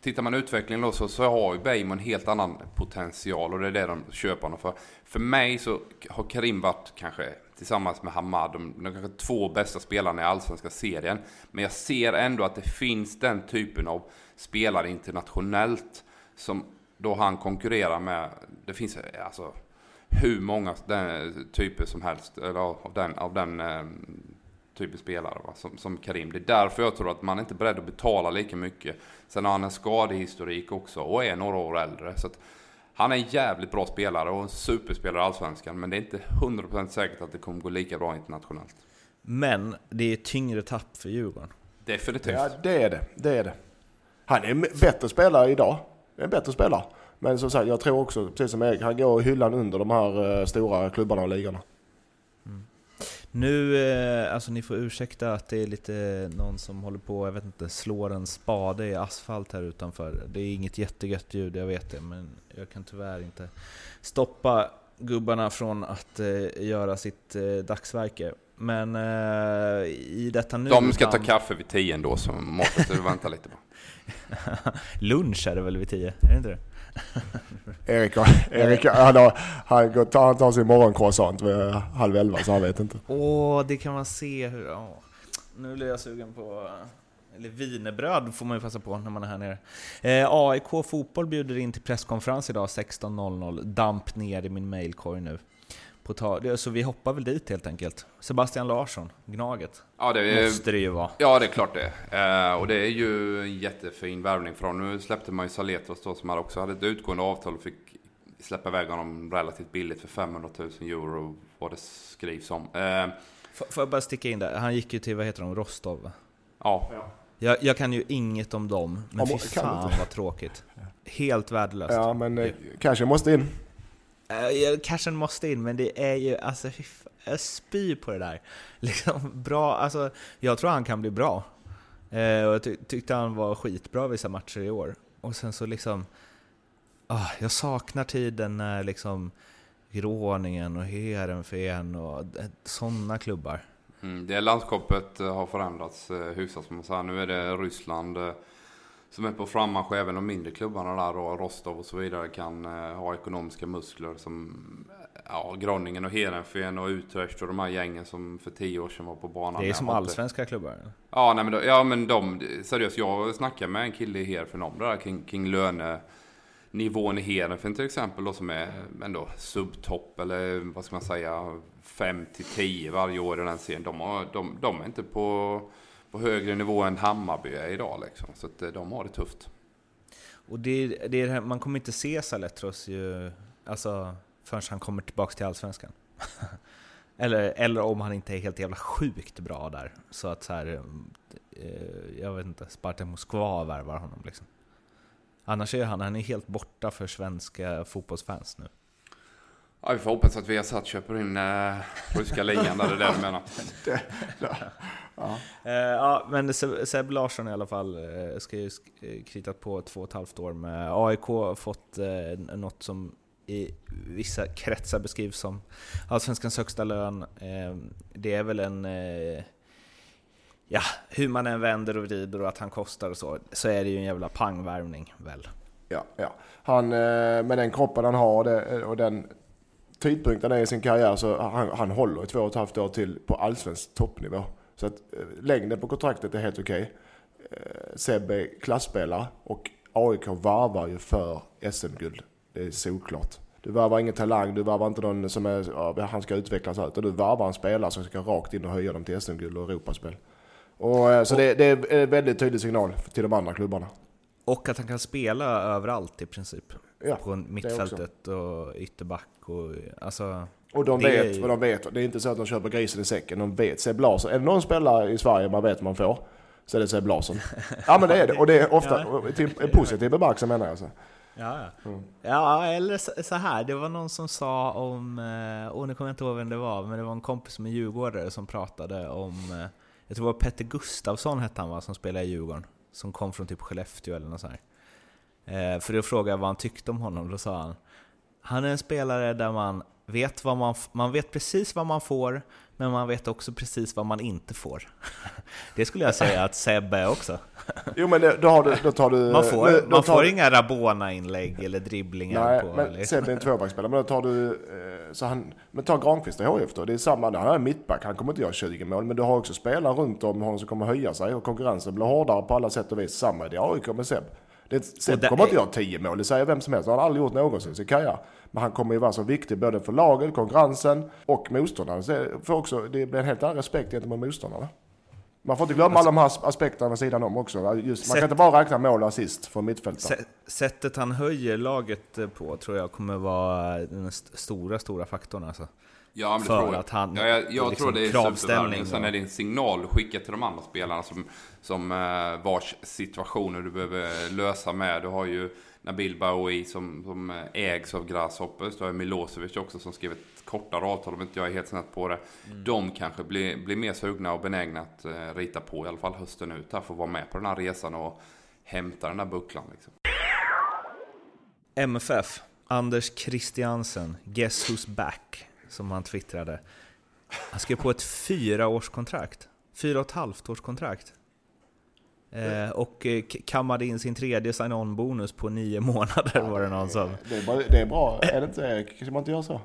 tittar man utvecklingen då så, så har ju Beijmo en helt annan potential och det är det de köper honom för. För mig så har Karim varit kanske tillsammans med Hamad de, de kanske två bästa spelarna i allsvenska serien. Men jag ser ändå att det finns den typen av spelare internationellt som då han konkurrerar med. Det finns eh, alltså hur många den, eh, typer som helst eller av den, av den eh, typen spelare va? Som, som Karim. Det är därför jag tror att man inte är beredd att betala lika mycket. Sen har han en skadehistorik också och är några år äldre. Så att han är en jävligt bra spelare och en superspelare i Allsvenskan. Men det är inte 100% säkert att det kommer gå lika bra internationellt. Men det är tyngre tapp för Djurgården. Definitivt. Ja, det är det. det är det. Han är en bättre spelare idag. En bättre spelare. Men som sagt, jag tror också, precis som Erik, han går i hyllan under de här eh, stora klubbarna och ligorna. Nu, eh, alltså ni får ursäkta att det är lite någon som håller på, jag vet inte, slår en spade i asfalt här utanför. Det är inget jättegött ljud, jag vet det, men jag kan tyvärr inte stoppa gubbarna från att eh, göra sitt eh, dagsverke. Men eh, i detta nu... De ska ta kaffe vid tio ändå, så måste du vänta lite på. (laughs) Lunch är det väl vid tio, är det inte det? Erik, Erik han, har, han, går, han tar sin morgoncroissant vid eh, halv elva så han vet inte. Åh, det kan man se hur... Oh. Nu blir jag sugen på... Eh, eller vinerbröd får man ju passa på när man är här nere. Eh, AIK Fotboll bjuder in till presskonferens idag 16.00. Damp ner i min mailkorg nu på ta så vi hoppar väl dit helt enkelt. Sebastian Larsson, Gnaget. Ja, det är, måste det ju vara. Ja, det är klart det. Eh, och det är ju en jättefin värvning från. Nu släppte man ju Saletros då som också hade ett utgående avtal och fick släppa iväg honom relativt billigt för 500 000 euro vad det skrivs om. Eh, Får jag bara sticka in där? Han gick ju till, vad heter de, Rostov? Ja. Jag, jag kan ju inget om dem, men ja, fy fan vad tråkigt. Helt värdelöst. Ja, men eh, kanske måste in. Eh, cashen måste in, men det är ju alltså, jag spyr på det där. (laughs) Liksom bra, alltså, jag tror han kan bli bra. Eh, och jag ty tyckte han var skitbra vissa matcher i år. Och sen så liksom, uh, jag saknar tiden när liksom Gråningen och Heerenveen och eh, sådana klubbar. Mm, det landskapet eh, har förändrats eh, hyfsat som man säger. Nu är det Ryssland eh, som är på frammarsch. Även de mindre klubbarna där och Rostov och så vidare kan eh, ha ekonomiska muskler som ja, Groningen och Heerenveen och Utrecht och de här gängen som för tio år sedan var på banan. Det är som allsvenska klubbar. Ja, nej, men, då, ja, men de, seriöst, jag snackade med en kille i Heerenveen om det där kring, kring lönenivån i Heerenveen till exempel då, som är ändå subtopp eller vad ska man säga 5 till 10 varje år i den serien. De, har, de, de är inte på, på högre nivå än Hammarby är idag liksom. Så att eh, de har det tufft. Och det, det är det här, man kommer inte se Saletros ju, alltså, förrän han kommer tillbaka till Allsvenskan. (laughs) eller, eller om han inte är helt jävla sjukt bra där. Så att så här, eh, jag vet inte, Spartak Moskva värvar honom liksom. Annars är han, han är helt borta för svenska fotbollsfans nu. Ja, vi får hoppas att vi har satt köper in eh, ryska ligan där, det är det du menar. (laughs) Eh, ja, men Seb, Larsson i alla fall eh, ska ju eh, kritat på två och ett halvt år med AIK, har fått eh, något som i vissa kretsar beskrivs som Allsvenskans högsta lön. Eh, det är väl en... Eh, ja, hur man än vänder och vrider och att han kostar och så, så är det ju en jävla pangvärvning väl. Ja, ja. Han, eh, med den kroppen han har och, det, och den tidpunkten är i sin karriär så han, han håller i två och ett halvt år till på allsvensk toppnivå. Så att eh, längden på kontraktet är helt okej. Eh, Seb är klasspelare och AIK varvar ju för SM-guld. Det är solklart. Du varvar ingen talang, du varvar inte någon som är, ja, han ska utvecklas här, utan du varvar en spelare som ska rakt in och höja dem till SM-guld och Europaspel. Och, eh, så det, det är en väldigt tydlig signal till de andra klubbarna. Och att han kan spela överallt i princip. Ja, på mittfältet och ytterback och alltså... Och de Det är vet ju- vad de vet. Det är inte så att de köper grisen i säcken. De vet. Seb Larsson. Är det någon spelare i Sverige man vet man får så är det Seb Larsson. (laughs) Ja men det är det. Och det är ofta (laughs) Ja. en positiv bemärkelse menar jag. Så. Ja, ja. ja eller så, här. det var någon som sa om, eh, och nu kommer jag inte ihåg vem det var, men det var en kompis med Djurgårdare som pratade om, eh, jag tror det var Petter Gustafsson hette han va, som spelade i Djurgården, som kom från typ Skellefteå eller något sånt. Eh, för då frågade jag vad han tyckte om honom, då sa han, han är en spelare där man vet, vad man, man vet precis vad man får, men man vet också precis vad man inte får. (laughs) det skulle jag säga att Sebbe är också. (laughs) Jo men det, då, har du, då tar du... Man får, nu- då man får du- inga Rabona-inlägg eller dribblingar Nej, på... men eller- Seb är en tvåbacksspelare. Men då tar du... eh, Så han, men ta Granqvist i HIF då. Det är samma. Han är mittback. Han kommer inte göra 20 mål. Men du har också spelare runt om honom som kommer höja sig. Och konkurrensen blir hårdare på alla sätt och vis. Samma i AIK med Seb. Det, det kommer inte är- göra 10 mål. Det säger vem som helst. Det har han aldrig gjort någonsin i sin karriär. Men han kommer ju vara så viktig både för laget, konkurrensen och motståndaren. Så det, får också, det blir en helt annan respekt gentemot motståndarna. Man får inte glömma alla de här as- aspekterna vid sidan om också. Just, man kan Sätt- inte bara räkna mål och assist från mittfältare. Sä- Sättet han höjer laget på tror jag kommer vara den st- stora, stora faktorn alltså. Ja, men För att han- ja, jag jag liksom tror det är kravställning supervärvning. Sen är det en signal att skicka till de andra spelarna som, som eh, vars situationer du behöver lösa med. Du har ju Nabil Bahoui som, som eh, ägs av Grasshoppers. Du har Milosevic också som skrev ett kortare avtal om inte jag är helt snett på det. Mm. De kanske blir, blir mer sugna och benägna att eh, rita på i alla fall hösten ut här för att vara med på den här resan och hämta den här bucklan. Liksom. MFF, Anders Christiansen, Guess Who's Back, som han twittrade. Han skrev på ett fyraårskontrakt. Fyra och ett halvt års kontrakt. Eh, och eh, kammade in sin tredje sign-on-bonus på nio (laughs) månader var det någon som... Det är, bara, det är bra, är det inte Erik? Kan man inte göra så?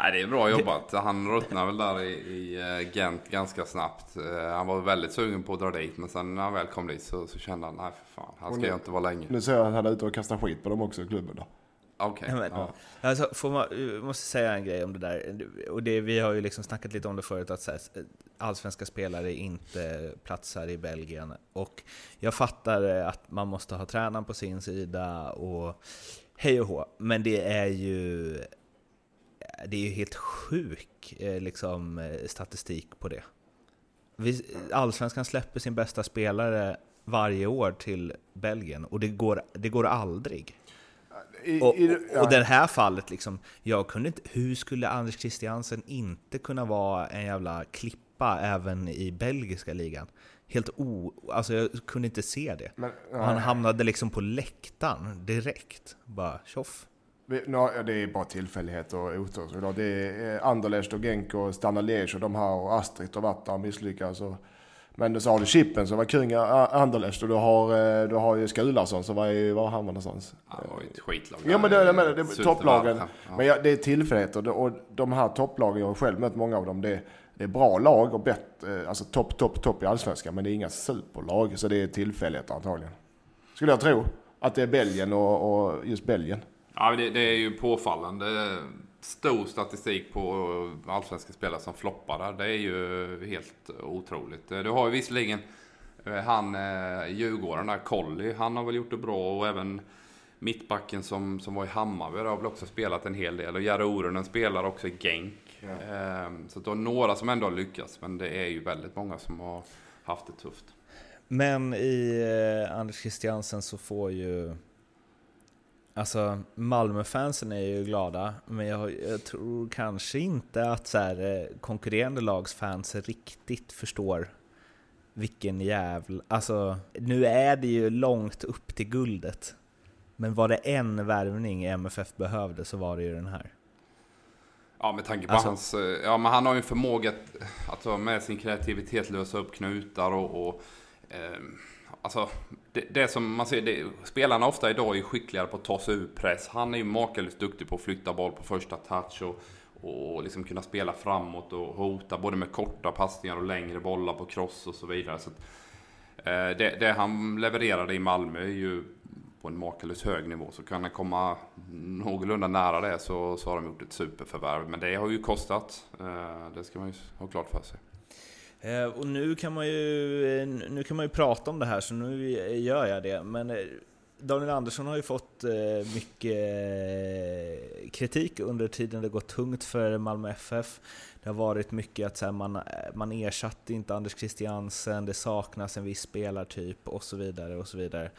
Nej, det är bra jobbat. Han ruttnade väl där i, i eh, Gent ganska snabbt. Eh, Han var väldigt sugen på att dra dit, men sen när han väl kom dit så, så kände han, nej för fan, här ska nu- jag inte vara länge. Nu ser jag att han är ute och kastar skit på dem också i klubben då. Okej. Men, ja. alltså, får man, jag måste säga en grej om det där. Och det, vi har ju liksom snackat lite om det förut, att så här, allsvenska spelare inte platsar i Belgien. Och jag fattar eh, att man måste ha tränaren på sin sida och hej och hå. Men det är ju, det är ju helt sjuk eh, liksom, eh, statistik på det. Vi, allsvenskan släpper sin bästa spelare varje år till Belgien och det går, det går aldrig. I, Och, i, och, och det här fallet, liksom, jag kunde inte, hur skulle Anders Christiansen inte kunna vara en jävla klippa även i belgiska ligan? Helt o... Alltså jag kunde inte se det. Men, han hamnade liksom på läktaren direkt. Bara tjoff. Ja, det är bara tillfällighet och otur såklart. Det är Anderlecht och Genk och Stana Liège och de här och Astrid och och misslyckats. Och, Men så har du Chippen som var kung i Anderlecht och du har, eh, du har ju Skulason som var i, var han var någonstans? Det var ju ett skitlag. Ja men det, det är Sulteberg, topplagen. ja. Men ja, det är tillfälligheter och de här topplagen, jag har själv mött många av dem, det, det är bra lag och bättre, alltså topp, topp, topp i allsvenskan. Men det är inga superlag så det är tillfälligheter antagligen. Skulle jag tro. Att det är Belgien och, och just Belgien. Ja, det, det är ju påfallande stor statistik på allsvenska spelare som floppar där. Det är ju helt otroligt. Du har ju visserligen eh, han eh, Djurgården där, Colli, han har väl gjort det bra och även mittbacken som, som var i Hammarby har väl också spelat en hel del. Och Jari Orunen spelar också i Genk. Ehm, Så det är några som ändå har lyckats, men det är ju väldigt många som har haft det tufft. Men i eh, Anders Christiansen så får ju... Alltså Malmöfansen är ju glada, men jag, jag tror kanske inte att så här, eh, konkurrerande lags fans riktigt förstår vilken jävla... Alltså, nu är det ju långt upp till guldet. Men var det en värvning MFF behövde så var det ju den här. Ja, med tanke på Alltså- hans... eh, Ja, men han har ju en förmåga att, att med sin kreativitet lösa upp knutar och... och ehm, alltså, det, det som man ser, det, spelarna ofta idag är skickligare på att ta sig ur press. Han är ju makalöst duktig på att flytta boll på första touch och, och liksom kunna spela framåt och hota både med korta passningar och längre bollar på cross och så vidare. Så att, eh, det, det han levererade i Malmö är ju på en makalöst hög nivå. Så kan han komma någorlunda nära det så, så har de gjort ett superförvärv. Men det har ju kostat. Eh, Det ska man ju ha klart för sig. Eh, och nu kan, man ju, eh, nu kan man ju prata om det här, så nu eh, gör jag det. Men Daniel Andersson har ju fått mycket kritik under tiden det gått tungt för Malmö FF. Det har varit mycket att så man, man ersatte inte Anders Christiansen, det saknas en viss spelartyp och så vidare. och så vidare.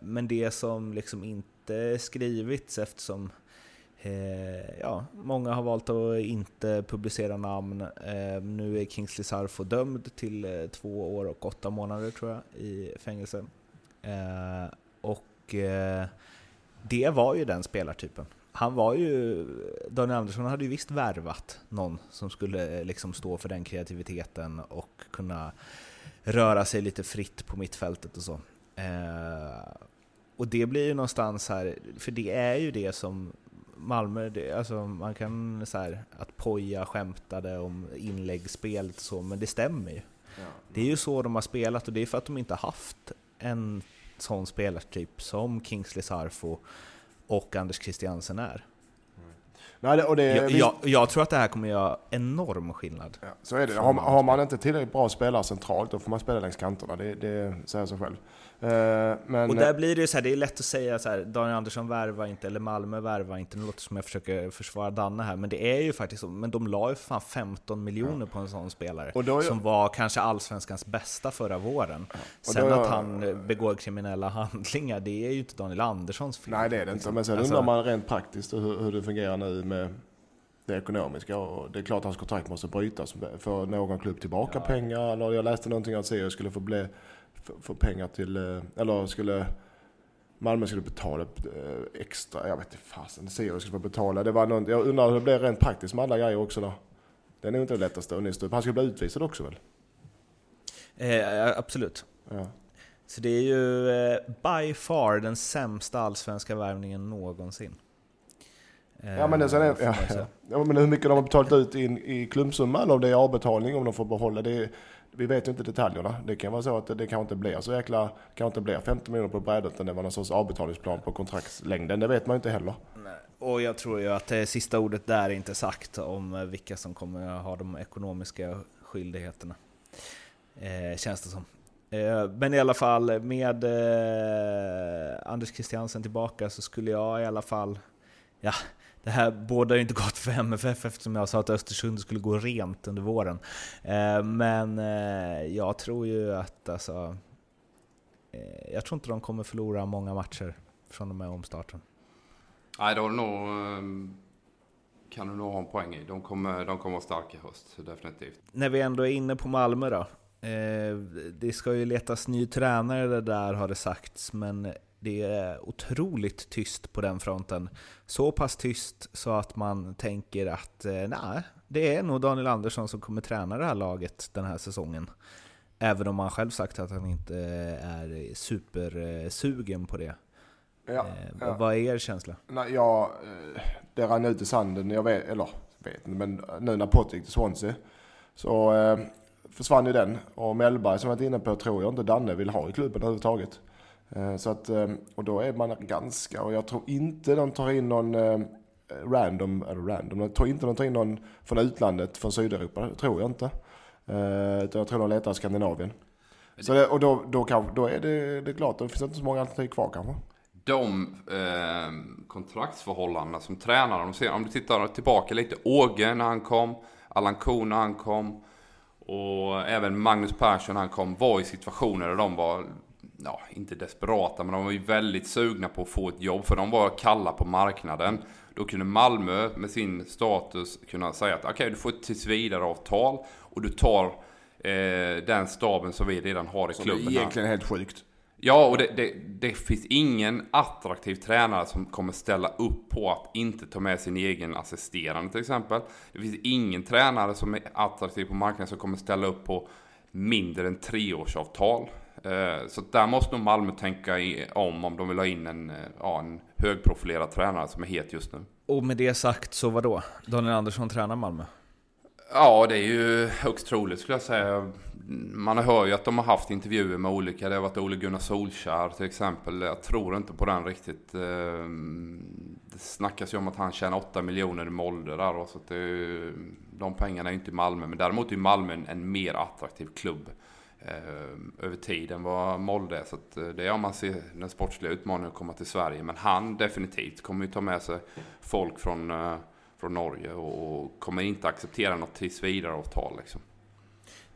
Men det som liksom inte skrivits eftersom Eh, ja, många har valt att inte publicera namn. Eh, nu är Kingsley Sarfo dömd till eh, två år och åtta månader tror jag i fängelse. Eh, och eh, det var ju den spelartypen. Han var ju, Daniel Andersson hade ju visst värvat någon som skulle eh, liksom stå för den kreativiteten och kunna röra sig lite fritt på mittfältet och så. Eh, och det blir ju någonstans här, för det är ju det som Malmö, det, alltså man kan så här, att Poja skämtade om inläggsspelet och så, men det stämmer ju. Det är ju så de har spelat och det är för att de inte har haft en sån spelartyp som Kingsley Sarfo och Anders Christiansen är. Nej, och det, Jag, jag, jag tror att det här kommer göra enorm skillnad. Ja, så är det. Har, man har man inte tillräckligt bra spelare centralt då får man spela längs kanterna. Det, det säger sig själv. Eh, men, Och där blir det ju så här, det är lätt att säga så här, Daniel Andersson värvar inte, eller Malmö värvar inte, nu låter som jag försöker försvara Danne här, men det är ju faktiskt så, men de la ju för fan 15 miljoner på en sån spelare, är- som var kanske allsvenskans bästa förra våren. Och Sen då- att han begår kriminella (laughs) handlingar, det är ju inte Daniel Anderssons fel. nej, det är det inte. liksom. Men sen Alltså- undrar man rent praktiskt hur, hur det fungerar nu med det ekonomiska. Och det är klart att hans kontrakt måste brytas. För någon klubb tillbaka pengar. Eller jag läste någonting att Sirius skulle få, bli, få, pengar till... eh, Eller skulle... Malmö skulle betala eh, extra, jag vet inte fasen, Sirius skulle få betala. Det var någon, jag undrar hur det blir rent praktiskt med alla grejer också då. Det är nog inte det lättaste att nysta upp. Han skulle bli utvisad också väl? Eh, absolut. Ja. Så det är ju eh, by far den sämsta allsvenska värvningen någonsin. Eh, Ja men, det, sen är, får ja, ja. men hur mycket de har betalat ut in, i klumpsumma eller om det är avbetalning om de får behålla det. Vi vet ju inte detaljerna. Det kan vara så att det, det kanske inte blir så jäkla, kanske inte blir 50 miljoner på brädet utan det var någon sorts avbetalningsplan på kontraktslängden. Det vet man ju inte heller. Nej. Och jag tror ju att det sista ordet där är inte sagt om eh, vilka som kommer att ha de ekonomiska skyldigheterna. Eh, känns det som. Eh, men i alla fall, med eh, Anders Christiansen tillbaka så skulle jag i alla fall... Ja, det här båda ju inte gott för MFF eftersom jag sa att Östersund skulle gå rent under våren. Eh, men eh, jag tror ju att alltså... Eh, jag tror inte de kommer förlora många matcher från och med omstarten. Nej, nog, eh, kan du nog ha en poäng i. De kommer, de kommer vara starka i höst, definitivt. När vi ändå är inne på Malmö då. Det ska ju letas ny tränare det där har det sagts, men det är otroligt tyst på den fronten. Så pass tyst så att man tänker att eh, nej, det är nog Daniel Andersson som kommer träna det här laget den här säsongen. Även om han själv sagt att han inte är supersugen på det. Ja, Eh, ja. Vad är er känsla? Nej, eh, det rann ut i sanden, jag vet, eller vet inte, men nu när Pott gick till Swansea så eh, försvann ju den. Och Mellberg som jag varit inne på tror jag inte Danne vill ha i klubben överhuvudtaget. Eh, så att, eh, och då är man ganska, och jag tror inte de tar in någon eh, random, eller random, jag tror inte de tar in någon från utlandet, från Sydeuropa, tror jag inte. Utan jag tror de letar i Skandinavien. Så det, och då, då, kan, då är det, det är klart, då finns det inte så många alternativ kvar kanske. De eh, kontraktsförhållandena som tränare, om du, ser, om du tittar tillbaka lite. Åge när han kom, Allan Kuhn när han kom och även Magnus Persson när han kom var i situationer där de var, ja inte desperata, men de var ju väldigt sugna på att få ett jobb. För de var kalla på marknaden. Då kunde Malmö med sin status kunna säga att okej, okay, du får ett tillsvidareavtal och du tar eh, den staben som vi redan har i Som klubben. är här. egentligen helt sjukt. Ja, och det, det, det finns ingen attraktiv tränare som kommer ställa upp på att inte ta med sin egen assisterande till exempel. Det finns ingen tränare som är attraktiv på marknaden som kommer ställa upp på mindre än treårsavtal. Eh, Så där måste nog Malmö tänka om om de vill ha in en, eh, ja, en högprofilerad tränare som är het just nu. Och med det sagt så vad då? Daniel Andersson tränar Malmö? Ja, det är ju högst troligt skulle jag säga. Man hör ju att de har haft intervjuer med olika. Det har varit Ole Gunnar Solskjaer till exempel. Jag tror inte på den riktigt. Eh, Det snackas ju om att han tjänar 8 miljoner i Molde där. Så att det, de pengarna är ju inte i Malmö. Men däremot är Malmö en, mer attraktiv klubb över tid än vad Molde är. Så att eh, det är om man ser den sportsliga utmaningen att komma till Sverige. Men han definitivt kommer ju ta med sig folk från eh, från Norge och kommer inte acceptera något tillsvidareavtal liksom.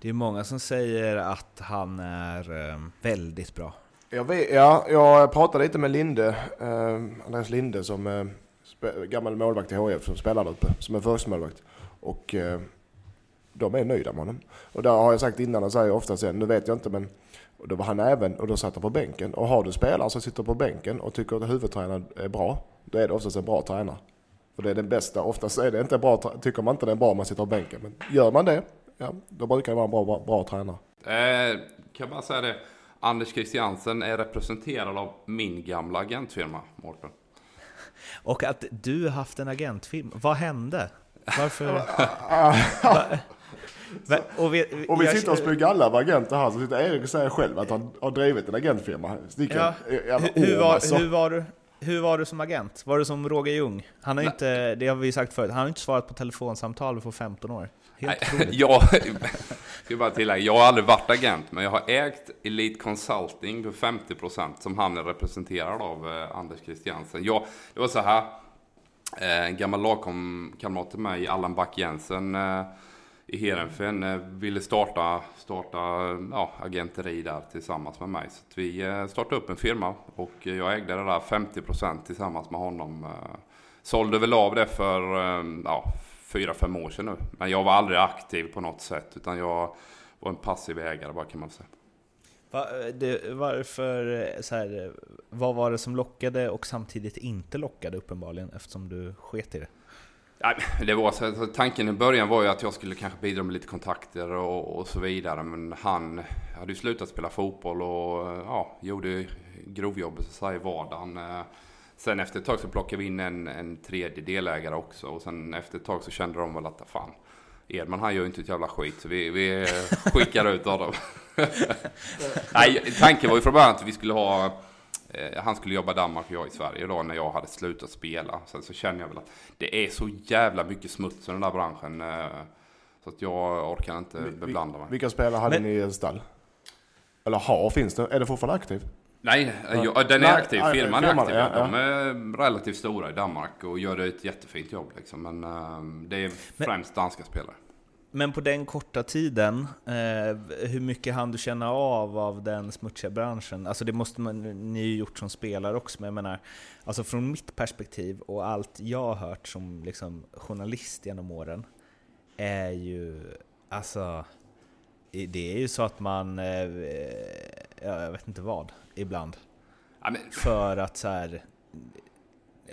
Det är många som säger att han är eh, väldigt bra. Jag, vet, ja, jag pratade lite med Linde, eh, Andreas Linde som eh, gammal målvakt i HF som spelar där uppe, som är förstemålvakt. Och eh, de är nöjda med honom. Och där har jag sagt innan och säger ofta sen, nu vet jag inte men och då var han även, och då satt han på bänken. Och har du spelare som sitter på bänken och tycker att huvudtränaren är bra, då är det oftast en bra tränare. För det är den bästa, oftast är det inte bra, tycker man inte det är bra om man sitter på bänken. Men gör man det, ja, då brukar det vara en bra, bra, bra tränare. Eh, kan jag bara säga det. Anders Christiansen är representerad av min gamla agentfirma, Mårten. Och att du haft en agentfilm, vad hände? Varför? (laughs) Och vi, Och vi jag- sitter och spyr galla av agenter här, så sitter Erik och säger själv att han har drivit en agentfirma. Ja. jävla Hur, var, alltså. hur, var du, hur var du som agent? Var du som Roger Ljung? Han har inte, det har vi sagt förut, han har inte svarat på telefonsamtal på 15 år. Helt Nej, otroligt. (laughs) jag bara tillägga, jag har aldrig varit agent, men jag har ägt Elite Consulting för 50% som han är representerad av, eh, Anders Christiansen. Jag, det var så här, eh, en gammal lagkamrat till mig, Allan Back Jensen, eh, i Heerenveen eh, ville starta, starta eh, ja, agenteri där tillsammans med mig. Så att vi eh, startade upp en firma och jag ägde det där 50% tillsammans med honom. Sålde väl av det för ja, fyra, fem år sedan nu. Men jag var aldrig aktiv på något sätt utan jag var en passiv ägare bara kan man säga. Va, det, varför, så här, vad var det som lockade och samtidigt inte lockade uppenbarligen eftersom du sket i det? Nej, det var så, så tanken i början var ju att jag skulle kanske bidra med lite kontakter och, och så vidare. Men han hade ju slutat spela fotboll och ja, gjorde grovjobbet så att säga i vardagen. Eh, Sen efter ett tag så plockade vi in en, en tredje delägare också. Och sen efter ett tag så kände de väl att fan, Edman han gör ju inte ett jävla skit så vi, vi skickar ut honom. (laughs) (laughs) Nej, tanken var ju från början att vi skulle ha han skulle jobba i Danmark och jag i Sverige då när jag hade slutat spela. Sen så känner jag väl att det är så jävla mycket smuts i den där branschen. eh, Så att jag orkar inte Vi- beblanda mig. Vilka spelare hade Men- ni i stall? Eller har, finns det? Är det fortfarande aktiv? Nej, jag, den är Nej, aktiv. nej, Firman är aktiv. ja, De är relativt stora i Danmark och gör ett jättefint jobb. Liksom. Men eh, det är främst danska spelare. Men på den korta tiden, eh, hur mycket hann du känna av av den smutsiga branschen? Alltså det måste man, ni ju gjort som spelare också, men jag menar, alltså från mitt perspektiv och allt jag har hört som liksom journalist genom åren, är ju, alltså, det är ju så att man, eh, ja, jag vet inte vad, ibland. Ja, men, För att så här.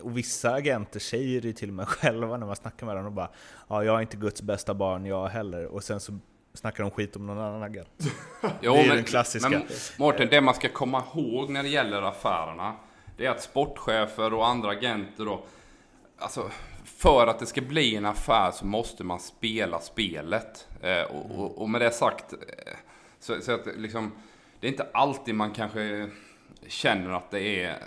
Och vissa agenter säger det till och (laughs) med själva när man snackar med dem och bara Ja, jag är inte Guds bästa barn jag heller. Och sen så snackar de skit om någon annan agent. (laughs) Jo, Det är men, den klassiska. Men Mårten, det man ska komma ihåg när det gäller affärerna, det är att sportchefer och andra agenter då, alltså för att det ska bli en affär så måste man spela spelet. Eh, och, och, och med det sagt, eh, så, så att liksom, det är inte alltid man kanske känner att det är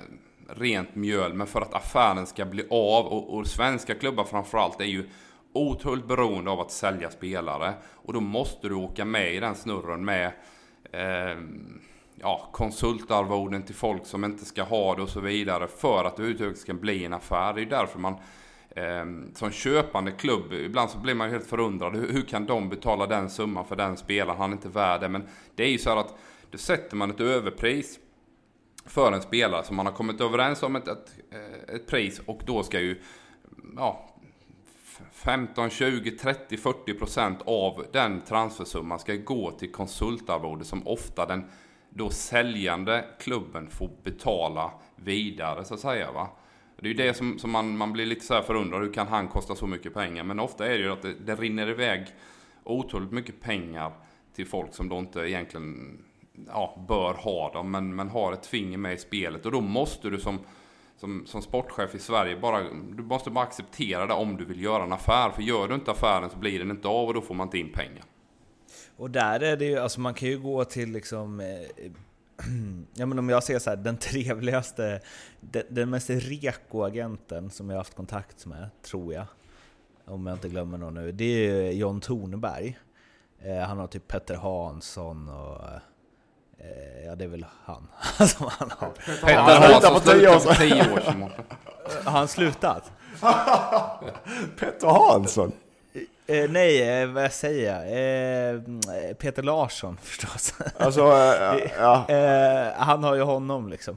rent mjöl, men för att affären ska bli av, och, och svenska klubbar framförallt är ju otroligt beroende av att sälja spelare. Och då måste du åka med i den snurren med eh, ja, konsultarvoden till folk som inte ska ha det och så vidare för att det överhuvudtaget ska bli en affär. Det är därför man eh, som köpande klubb, ibland så blir man helt förundrad. Hur, hur kan de betala den summan för den spelaren? Han är inte värd det. Men det är ju så här att då sätter man ett överpris för en spelare som man har kommit överens om ett, ett, eh, ett pris och då ska ju ja, 15, 20, 30, 40 procent av den transfersumman ska gå till konsultarvode som ofta den då säljande klubben får betala vidare så att säga. Va? Det är ju det som, som man, man blir lite så här förundrad, hur kan han kosta så mycket pengar? Men ofta är det ju att det, det rinner iväg otroligt mycket pengar till folk som då inte egentligen ja, bör ha dem, men, men har ett finger med i spelet. Och då måste du som, som, som sportchef i Sverige bara, du måste bara acceptera det om du vill göra en affär. För gör du inte affären så blir den inte av och då får man inte in pengar. Och där är det ju, alltså man kan ju gå till liksom... Eh, (clears throat) ja men om jag ser så här, den trevligaste, den, den mest reko-agenten som jag haft kontakt med, tror jag. Om jag inte glömmer någon nu. Det är John Tornberg. Eh, han har typ Petter Hansson och... Eh, Eh, ja det är väl han (laughs) som han har. Petter han Hansson för tio år slutade för tio år sedan. Mårten. Har han slutat? (laughs) Petter Hansson. Eh, nej, eh, vad säger jag? Eh, Peter Larsson (laughs) förstås. Alltså, eh, ja. Eh, han har ju honom liksom.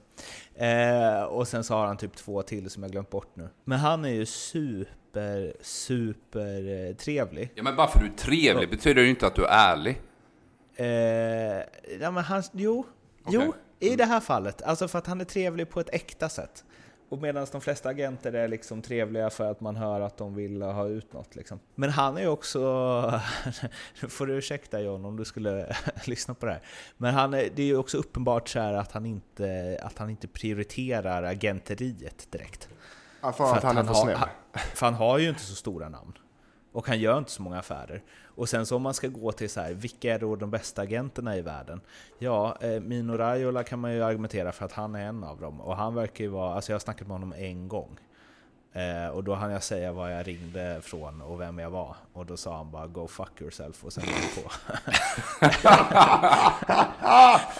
Eh, och sen så har han typ två till som jag glömt bort nu. Men han är ju super, super eh, trevlig. Ja men bara för att du är trevlig betyder det ju inte att du är ärlig. Eh, ja men han, jo, Okej. jo, i det här fallet. Alltså för att han är trevlig på ett äkta sätt. Och medan de flesta agenter är liksom trevliga för att man hör att de vill ha ut något. Liksom. Men han är ju också, (laughs) nu får du ursäkta John om du skulle (laughs) lyssna på det här. Men han är, det är ju också uppenbart så här att han inte, att han inte prioriterar agenteriet direkt. Ja, för, att, han är för har, snäll. han- För han har ju inte så stora namn. Och han gör inte så många affärer. Och sen så om man ska gå till så här, vilka är då de bästa agenterna i världen? Ja, eh, Mino Raiola kan man ju argumentera för att han är en av dem. Och han verkar ju vara, alltså jag har snackat med honom en gång. Eh, och då hann jag säga var jag ringde från och vem jag var. Och då sa han bara 'Go fuck yourself' och sen var han på. (laughs)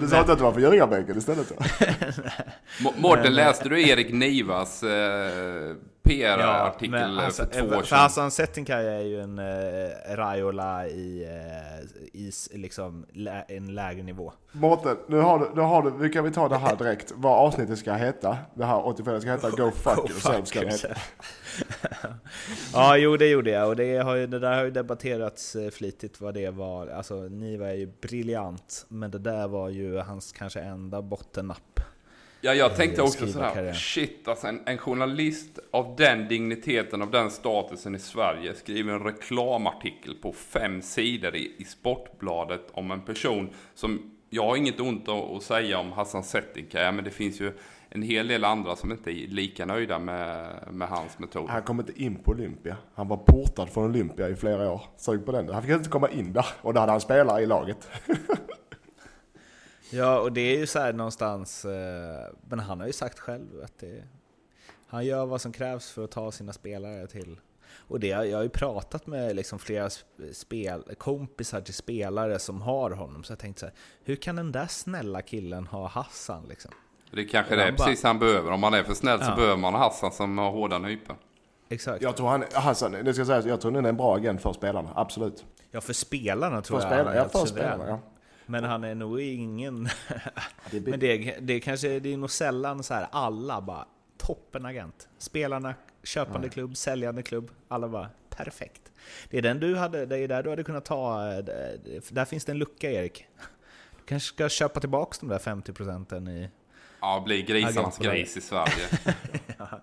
Du sa inte att det var på Ljungabänken istället? Då? (laughs) Må- Mårten, läste du Erik Nivas eh, PR-artikel men alltså, för två år För sedan? Hassan Settinkaya är ju en eh, Raiola i, eh, i liksom, lä, en lägre nivå. Mårten, nu har du, nu har du, nu kan vi ta det här direkt. Vad avsnittet ska heta. Det här 84 ska heta Go (laughs) fuck Go fuck Ska heta. (laughs) ja, jo det gjorde jag och det, har ju, det där har ju debatterats eh, flitigt vad det var. Alltså Niva är ju briljant, men det där var ju hans kanske enda bottennapp. Ja, jag tänkte också sådär, shit alltså en, en journalist av den digniteten, av den statusen i Sverige skriver en reklamartikel på fem sidor i, i Sportbladet om en person som, jag har inget ont att, säga om Hassan Settinkaya, men det finns ju en hel del andra som inte är lika nöjda med, med hans metod. Han kom inte in på Olympia. Han var portad från Olympia i flera år. Sug på den. Han fick inte komma in där. Och då hade han spelare i laget. (laughs) Ja, och det är ju så här någonstans, eh, men han har ju sagt själv att det, han gör vad som krävs för att ta sina spelare till och det, jag har ju pratat med liksom flera sp- spel, kompisar till spelare som har honom, så jag tänkte så här, hur kan den där snälla killen ha Hassan liksom? Det är kanske det är bara- precis han behöver. Om man är för snäll så Ja. behöver man Hassan som har hårda nypor. Exakt. Jag tror han, Hassan, det ska sägas, jag tror han är en bra agent för spelarna. Absolut. Ja, för spelarna tror För jag spelarna, ja för spelarna, ja. Men han är nog ingen... det är Men det, det, kanske, det är nog sällan så här alla bara toppenagent. Spelarna, köpande klubb, säljande klubb, alla bara perfekt. Det är den du hade, det är där du hade kunnat ta, eh, där finns det en lucka Erik. Du kanske ska köpa tillbaks de där 50 procenten i... Ja, blir grisarnas gris i Sverige. (laughs)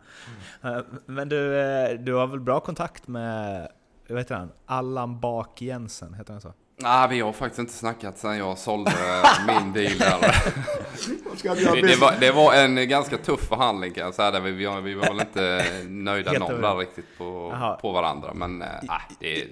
Eh, Men du, eh, du har väl bra kontakt med vad heter han? Allan Bak Jensen, heter han så? Nej, vi har faktiskt inte snackat sen jag sålde min deal där. Det, det, var, det var en ganska tuff förhandling kan jag säga. Vi, vi, vi var väl inte nöjda någon där riktigt på, på varandra. Men äh, det,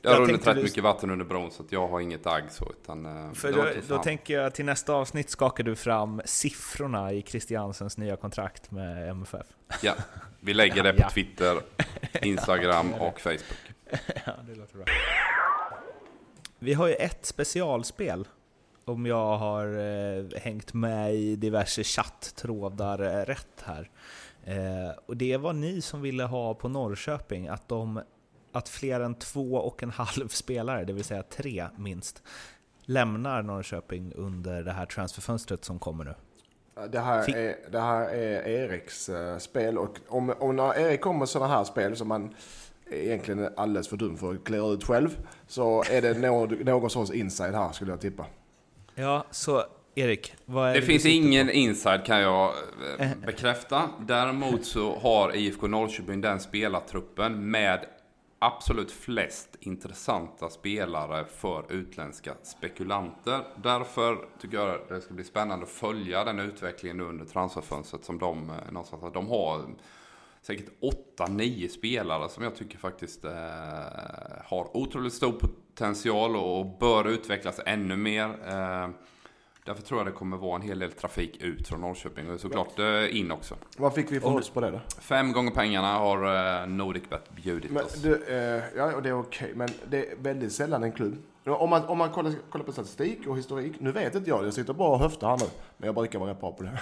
det har runnit rätt du- mycket vatten under bron så jag har inget agg så. Utan, eh, För då, då tänker jag till nästa avsnitt skakar du fram siffrorna i Christiansens nya kontrakt med MFF. Ja, vi lägger (laughs) det på. Twitter, (laughs) Instagram och Facebook. ja, det låter bra. Vi har ju ett specialspel, om jag har eh, hängt med i diverse chatttrådar eh, rätt här. Eh, och det var ni som ville ha på Norrköping, att, de, att fler än två och en (laughs) halv spelare, det vill säga tre minst, lämnar Norrköping under det här transferfönstret som kommer nu. Det här, är, det här är Eriks eh, spel och om, om när Erik kommer med sådana här spel som man egentligen är alldeles för dum för att klä ut själv så är det någon, någon sorts inside här skulle jag tippa. Ja, så Erik, vad är Det du finns ingen på? inside kan jag eh, bekräfta. Däremot så har IFK Norrköping den spelartruppen med absolut flest intressanta spelare för utländska spekulanter. Därför tycker jag det ska bli spännande att följa den utvecklingen nu under transferfönstret som de eh, någonstans har. De har säkert 8-9 spelare som jag tycker faktiskt eh, har otroligt stor potential och bör utvecklas ännu mer. Eh, därför tror jag det kommer vara en hel del trafik ut från Norrköping och såklart eh, in också. Vad fick vi för odds på det då? Fem gånger pengarna har eh, Nordicbet bjudit Men, oss. du, eh, ja, och det är okej, men det är väldigt sällan en klubb. Om man, om man kollar, kollar på statistik och historik, nu vet inte jag, jag sitter bara och höftar här nu, men jag brukar vara rätt bra på det.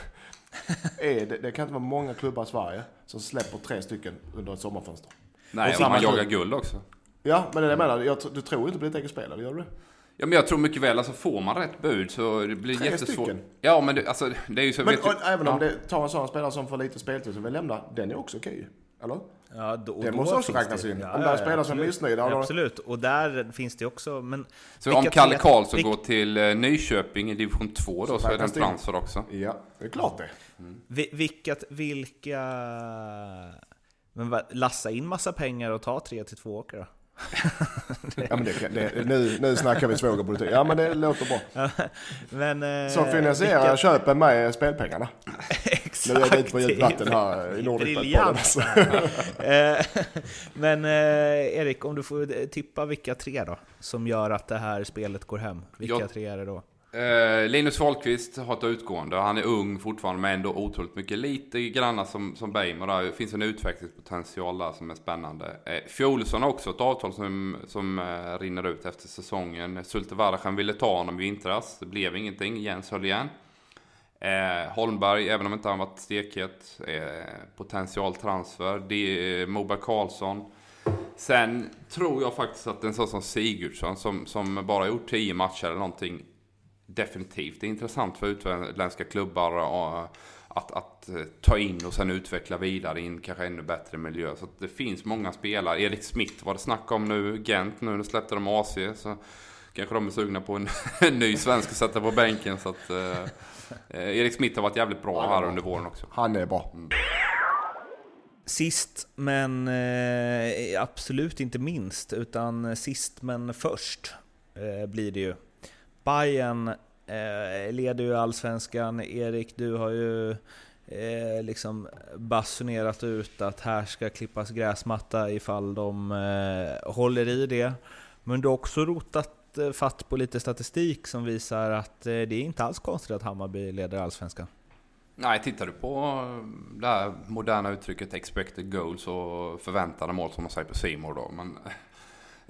Är det, det kan inte vara många klubbar i Sverige som släpper tre stycken under ett sommarfönster. Nej, och man jagar guld också. Ja, men det är det jag menar, jag, du tror inte på ditt eget spel, eller gör du det? Ja, men jag tror mycket väl, alltså får man rätt bud så det blir Tre jättesvårt. stycken? Ja, men det, alltså, det är ju så... Men vet du- och, även om ja. det tar en sån spelare som får lite speltid som vill lämna, den är också okej. Eller? Ja, då, Det då måste också räknas det- in. Ja, Om det ja, är spelare som missnöjda, Ja, absolut, och där finns det också, men... Så om Kalle Karlsson vilka- går till eh, Nyköping i division 2 då Så så, är det en transfer också. Ja, det är klart det. vi- Vilka, vilka... Men lassa in massa pengar och ta tre till två åker då? Ja, men det, det, nu, nu snackar vi svågerpolitik. Ja, men det låter bra. Men... eh, Som finansierar vilka- köpen med spelpengarna. Exakt! Nu är det ute på djupt vatten här i Nordicbet-podden. Briljant! (laughs) Alltså. Eh, Men eh, Erik, om du får tippa vilka tre då, som gör att det här spelet går hem. Vilka Ja. tre är det då? Uh, Linus Wahlqvist har ett utgående. Han är ung fortfarande men ändå otroligt mycket. Lite granna som, som Beimer där. Det finns en utvecklingspotential där som är spännande. Uh, Fjolsson har också ett avtal som, som uh, rinner ut efter säsongen. Sulte Varachen ville ta honom i vintras. Det blev ingenting. Jens höll igen. Uh, Holmberg, även om inte han varit stekhet, uh, potential transfer. Det Moberg Karlsson. Sen tror jag faktiskt att en sån som Sigurdsson som, som bara gjort 10 matcher eller någonting definitivt är intressant för utländska klubbar och att, att eh, ta in och sen utveckla vidare i en kanske ännu bättre miljö. Så att det finns många spelare. Erik Smith var det snack om nu, Gent nu, nu släppte de AC. Så kanske de är sugna på en, (laughs) en ny svensk att sätta på bänken. Så att, eh, eh, Erik Smith har varit jävligt bra här under våren också. Han är bra. Sist men eh, absolut inte minst, utan sist men först eh, blir det ju. Bayern eh, leder ju allsvenskan. Erik, du har ju eh, liksom basunerat ut att här ska klippas gräsmatta ifall de eh, håller i det. Men du har också rotat eh, fatt på lite statistik som visar att eh, det är inte alls konstigt att Hammarby leder allsvenskan. Nej, tittar du på eh, det här moderna uttrycket expected goals och förväntade mål som man säger på Simor då. Men,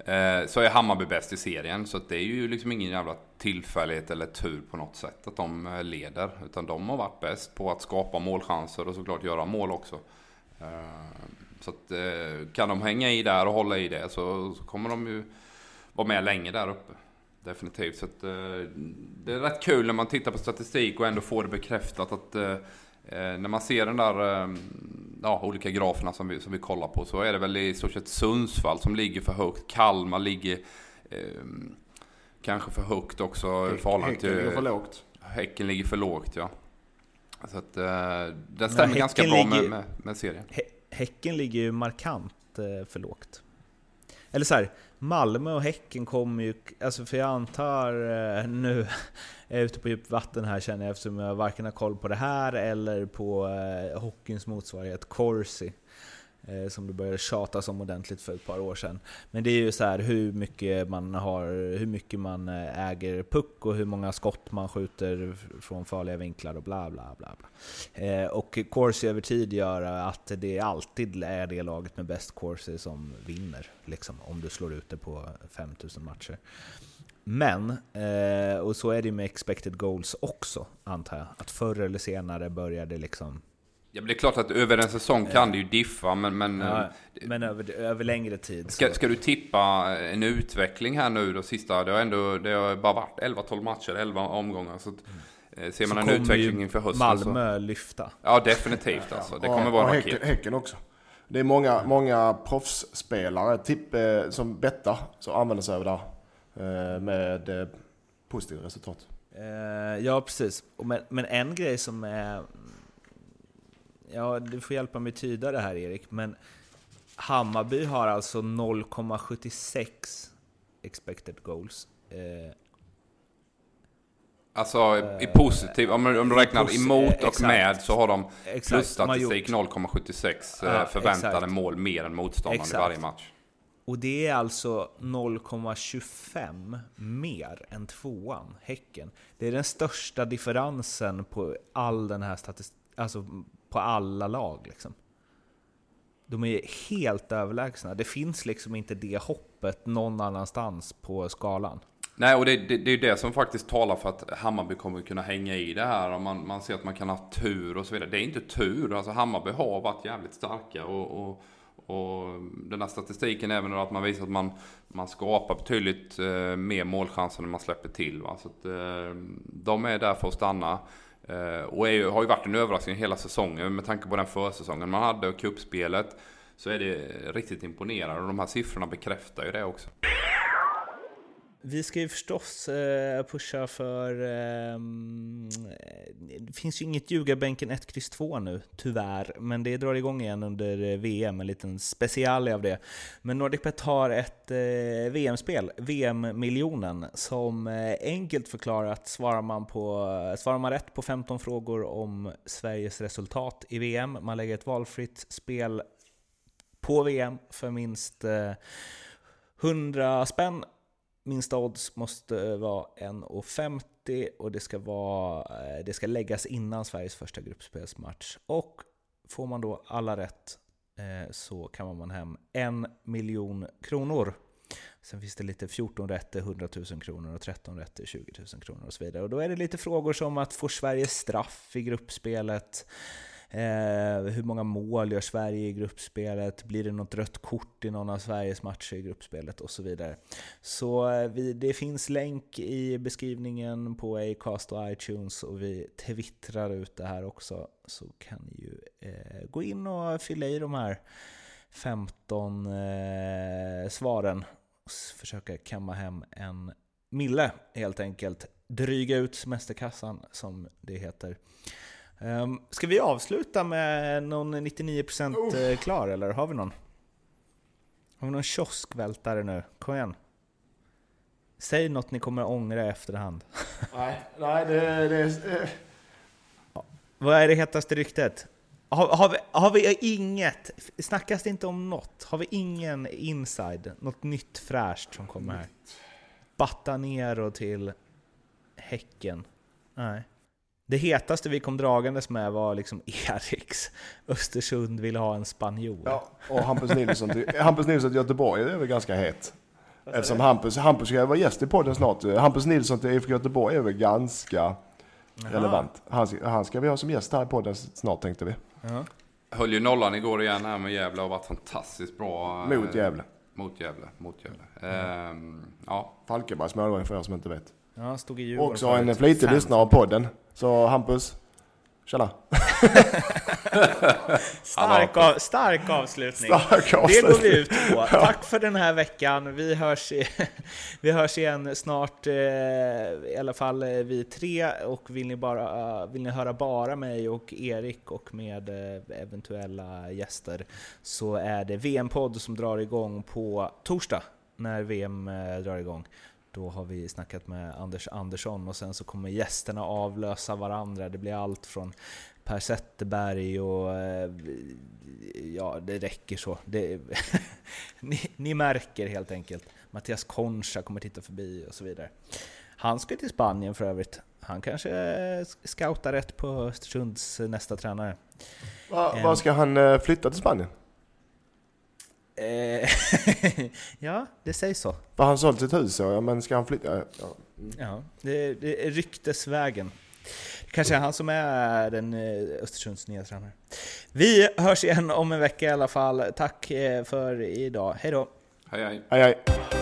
Eh, så är Hammarby bäst i serien. Så det är ju liksom ingen jävla tillfällighet eller tur på något sätt att de eh, leder. Utan de har varit bäst på att skapa målchanser och såklart göra mål också. Eh, så att kan de hänga i där och hålla i det så, kommer de ju vara med länge där uppe. Definitivt. Så att, det är rätt kul när man tittar på statistik och ändå får det bekräftat att när man ser den där eh, ja, olika graferna som vi, som vi kollar på så är det väl i stort sett Sundsvall som ligger för högt. Kalmar ligger eh, kanske för högt också i förhållande Häcken ligger för till... lågt. Häcken ligger för lågt ja. Så att eh, den stämmer ganska bra med, ligger- med, med serien. Hä- Häcken ligger ju markant eh, för lågt. eller så här, Malmö och Häcken kommer ju, alltså för jag antar eh, jag är ute på djupt vatten här känner jag eftersom jag varken har koll på det här eller på eh, hockeyns motsvarighet Corsi. Eh, som det började tjatas om ordentligt för ett par år sedan. Men det är ju så här hur mycket man har, hur mycket man eh, äger puck och hur många skott man skjuter från farliga vinklar och bla bla bla. bla. Eh, och Corsi över tid gör att det alltid är det laget med bäst Corsi som vinner, liksom, om du slår ut det på 5000 matcher. Men, och så är det med expected goals också, antar jag. Att förr eller senare börjar det liksom Ja, men det är klart att över en säsong kan det ju diffa, men... Men, ja, men över, över längre tid. Ska, ska, du tippa en utveckling här nu då sista? Det har ändå det har bara varit 11-12 matcher, 11 omgångar. Så att, mm. Ser man så en utveckling inför hösten Malmö så... lyfta. Ja, definitivt alltså. Det kommer ja, vara en häcken, häcken också. Det är många, många proffsspelare tipp, eh, som bettar som använder sig av det eh, med eh, positiva resultat. Ja, precis. Men, men en grej som är ja, du får hjälpa mig tyda det här Erik, men Hammarby har alltså 0,76 expected goals. Eh, alltså i positiv, om, du räknar posi emot och exakt. med så har de plusstatistik 0,76 eh, förväntade exakt. mål mer än motståndaren i varje match. Och det är alltså 0,25 mer än tvåan, Häcken. Det är den största differensen på all den här statistiken, alltså på alla lag. Liksom. De är helt överlägsna. Det finns liksom inte det hoppet någon annanstans på skalan. Nej, och det, det, det är det som faktiskt talar för att Hammarby kommer kunna hänga i det här. Och man, man ser att man kan ha tur och så vidare. Det är inte tur. Alltså Hammarby har varit jävligt starka. Och, och, och den här statistiken även att man visar att man, man skapar betydligt eh, mer målchanser än man släpper till. Va? Så att, eh, de är där för att stanna. Eh, och är, har ju varit en överraskning hela säsongen med tanke på den försäsongen man hade och kuppspelet. Så är det riktigt imponerande och de här siffrorna bekräftar ju det också. Vi ska ju förstås eh, pusha för... Ehm, eh, det finns ju inget ljugarbänken 1, X 2 nu, tyvärr. Men det drar igång igen under eh, VM, en liten special av det. Men NordicBet har ett eh, VM-spel, VM-miljonen, som eh, enkelt förklarat svarar man, på, svarar man rätt på 15 frågor om Sveriges resultat i VM. Man lägger ett valfritt spel på VM för minst eh, 100 spänn Minsta odds måste vara 1,50 och det ska, vara, eh, det ska läggas innan Sveriges första gruppspelsmatch. Och får man då alla rätt eh, så kan man hem en miljon kronor. Sen finns det lite 14 rätter, 100 000 kronor och 13 rätter, 20 000 kronor och så vidare. Och då är det lite frågor som att får Sverige straff i gruppspelet? Eh, hur många mål gör Sverige i gruppspelet? Blir det något rött kort i någon av Sveriges matcher i gruppspelet? Och så vidare. Så eh, vi, det finns länk i beskrivningen på Acast och iTunes och vi twittrar ut det här också. Så kan ni ju eh, gå in och fylla i de här 15 eh, svaren och försöka kamma hem en mille helt enkelt. Dryga ut semesterkassan som det heter. Um, ska vi avsluta med någon 99% oh. klar eller har vi någon? Har vi någon kioskvältare nu? Kom igen. Säg något ni kommer ångra i efterhand. (laughs) Nej, nej det, det är... Vad är det hetaste ryktet? Har, har, vi, har vi inget, snackas det inte om något? Har vi ingen inside? Något nytt fräscht som kommer här? Batanero till Häcken? Nej. Det hetaste vi kom dragandes med var liksom Eriks Östersund vill ha en spanjor. Ja, och Hampus Nilsson, Hampus Nilsson till Göteborg är väl ganska het. Eftersom Hampus, Hampus ska vara gäst i podden snart. Hampus Nilsson till IFK Göteborg är väl ganska Jaha. relevant. Han, han ska vi ha som gäst här i podden snart tänkte vi. Ja. Höll ju nollan igår igen här med Gävle och varit fantastiskt bra. Mot Gävle. Mot Gävle, mot Gävle. Mm. Ehm, ja. Falkenbergs målvakt för er som inte vet. Ja, stod i Också en flitig lyssnare av podden. Så Hampus, Tjena! (laughs) stark, av, stark avslutning. Stark Det går avslutning. vi ut på. (laughs) Tack för den här veckan. Vi hörs, i, (laughs) vi hörs igen snart, eh, i alla fall eh, vi tre. Och vill ni, bara, vill ni höra bara mig och Erik och med eh, eventuella gäster så är det VM-podd som drar igång på torsdag när VM eh, drar igång. Då har vi snackat med Anders Andersson och sen så kommer gästerna avlösa varandra. Det blir allt från Per Zetterberg och eh, ja, det räcker så. Det, (laughs) ni, ni märker helt enkelt. Mattias Concha kommer titta förbi och så vidare. Han ska till Spanien för övrigt. Han kanske eh, scoutar rätt på Östersunds nästa tränare. Va, Ehm. Var ska han eh, flytta till Spanien? Eh, (laughs) ja, det sägs så. För han sålt sitt hus så, ja, men ska han flytta? Ja, ja. Det, det är ryktesvägen. Kanske är han som är den eh, Östersunds nya tränare. Vi hörs igen om en vecka i alla fall. Tack eh, för idag. Hej då! Hej hej. Hej hej!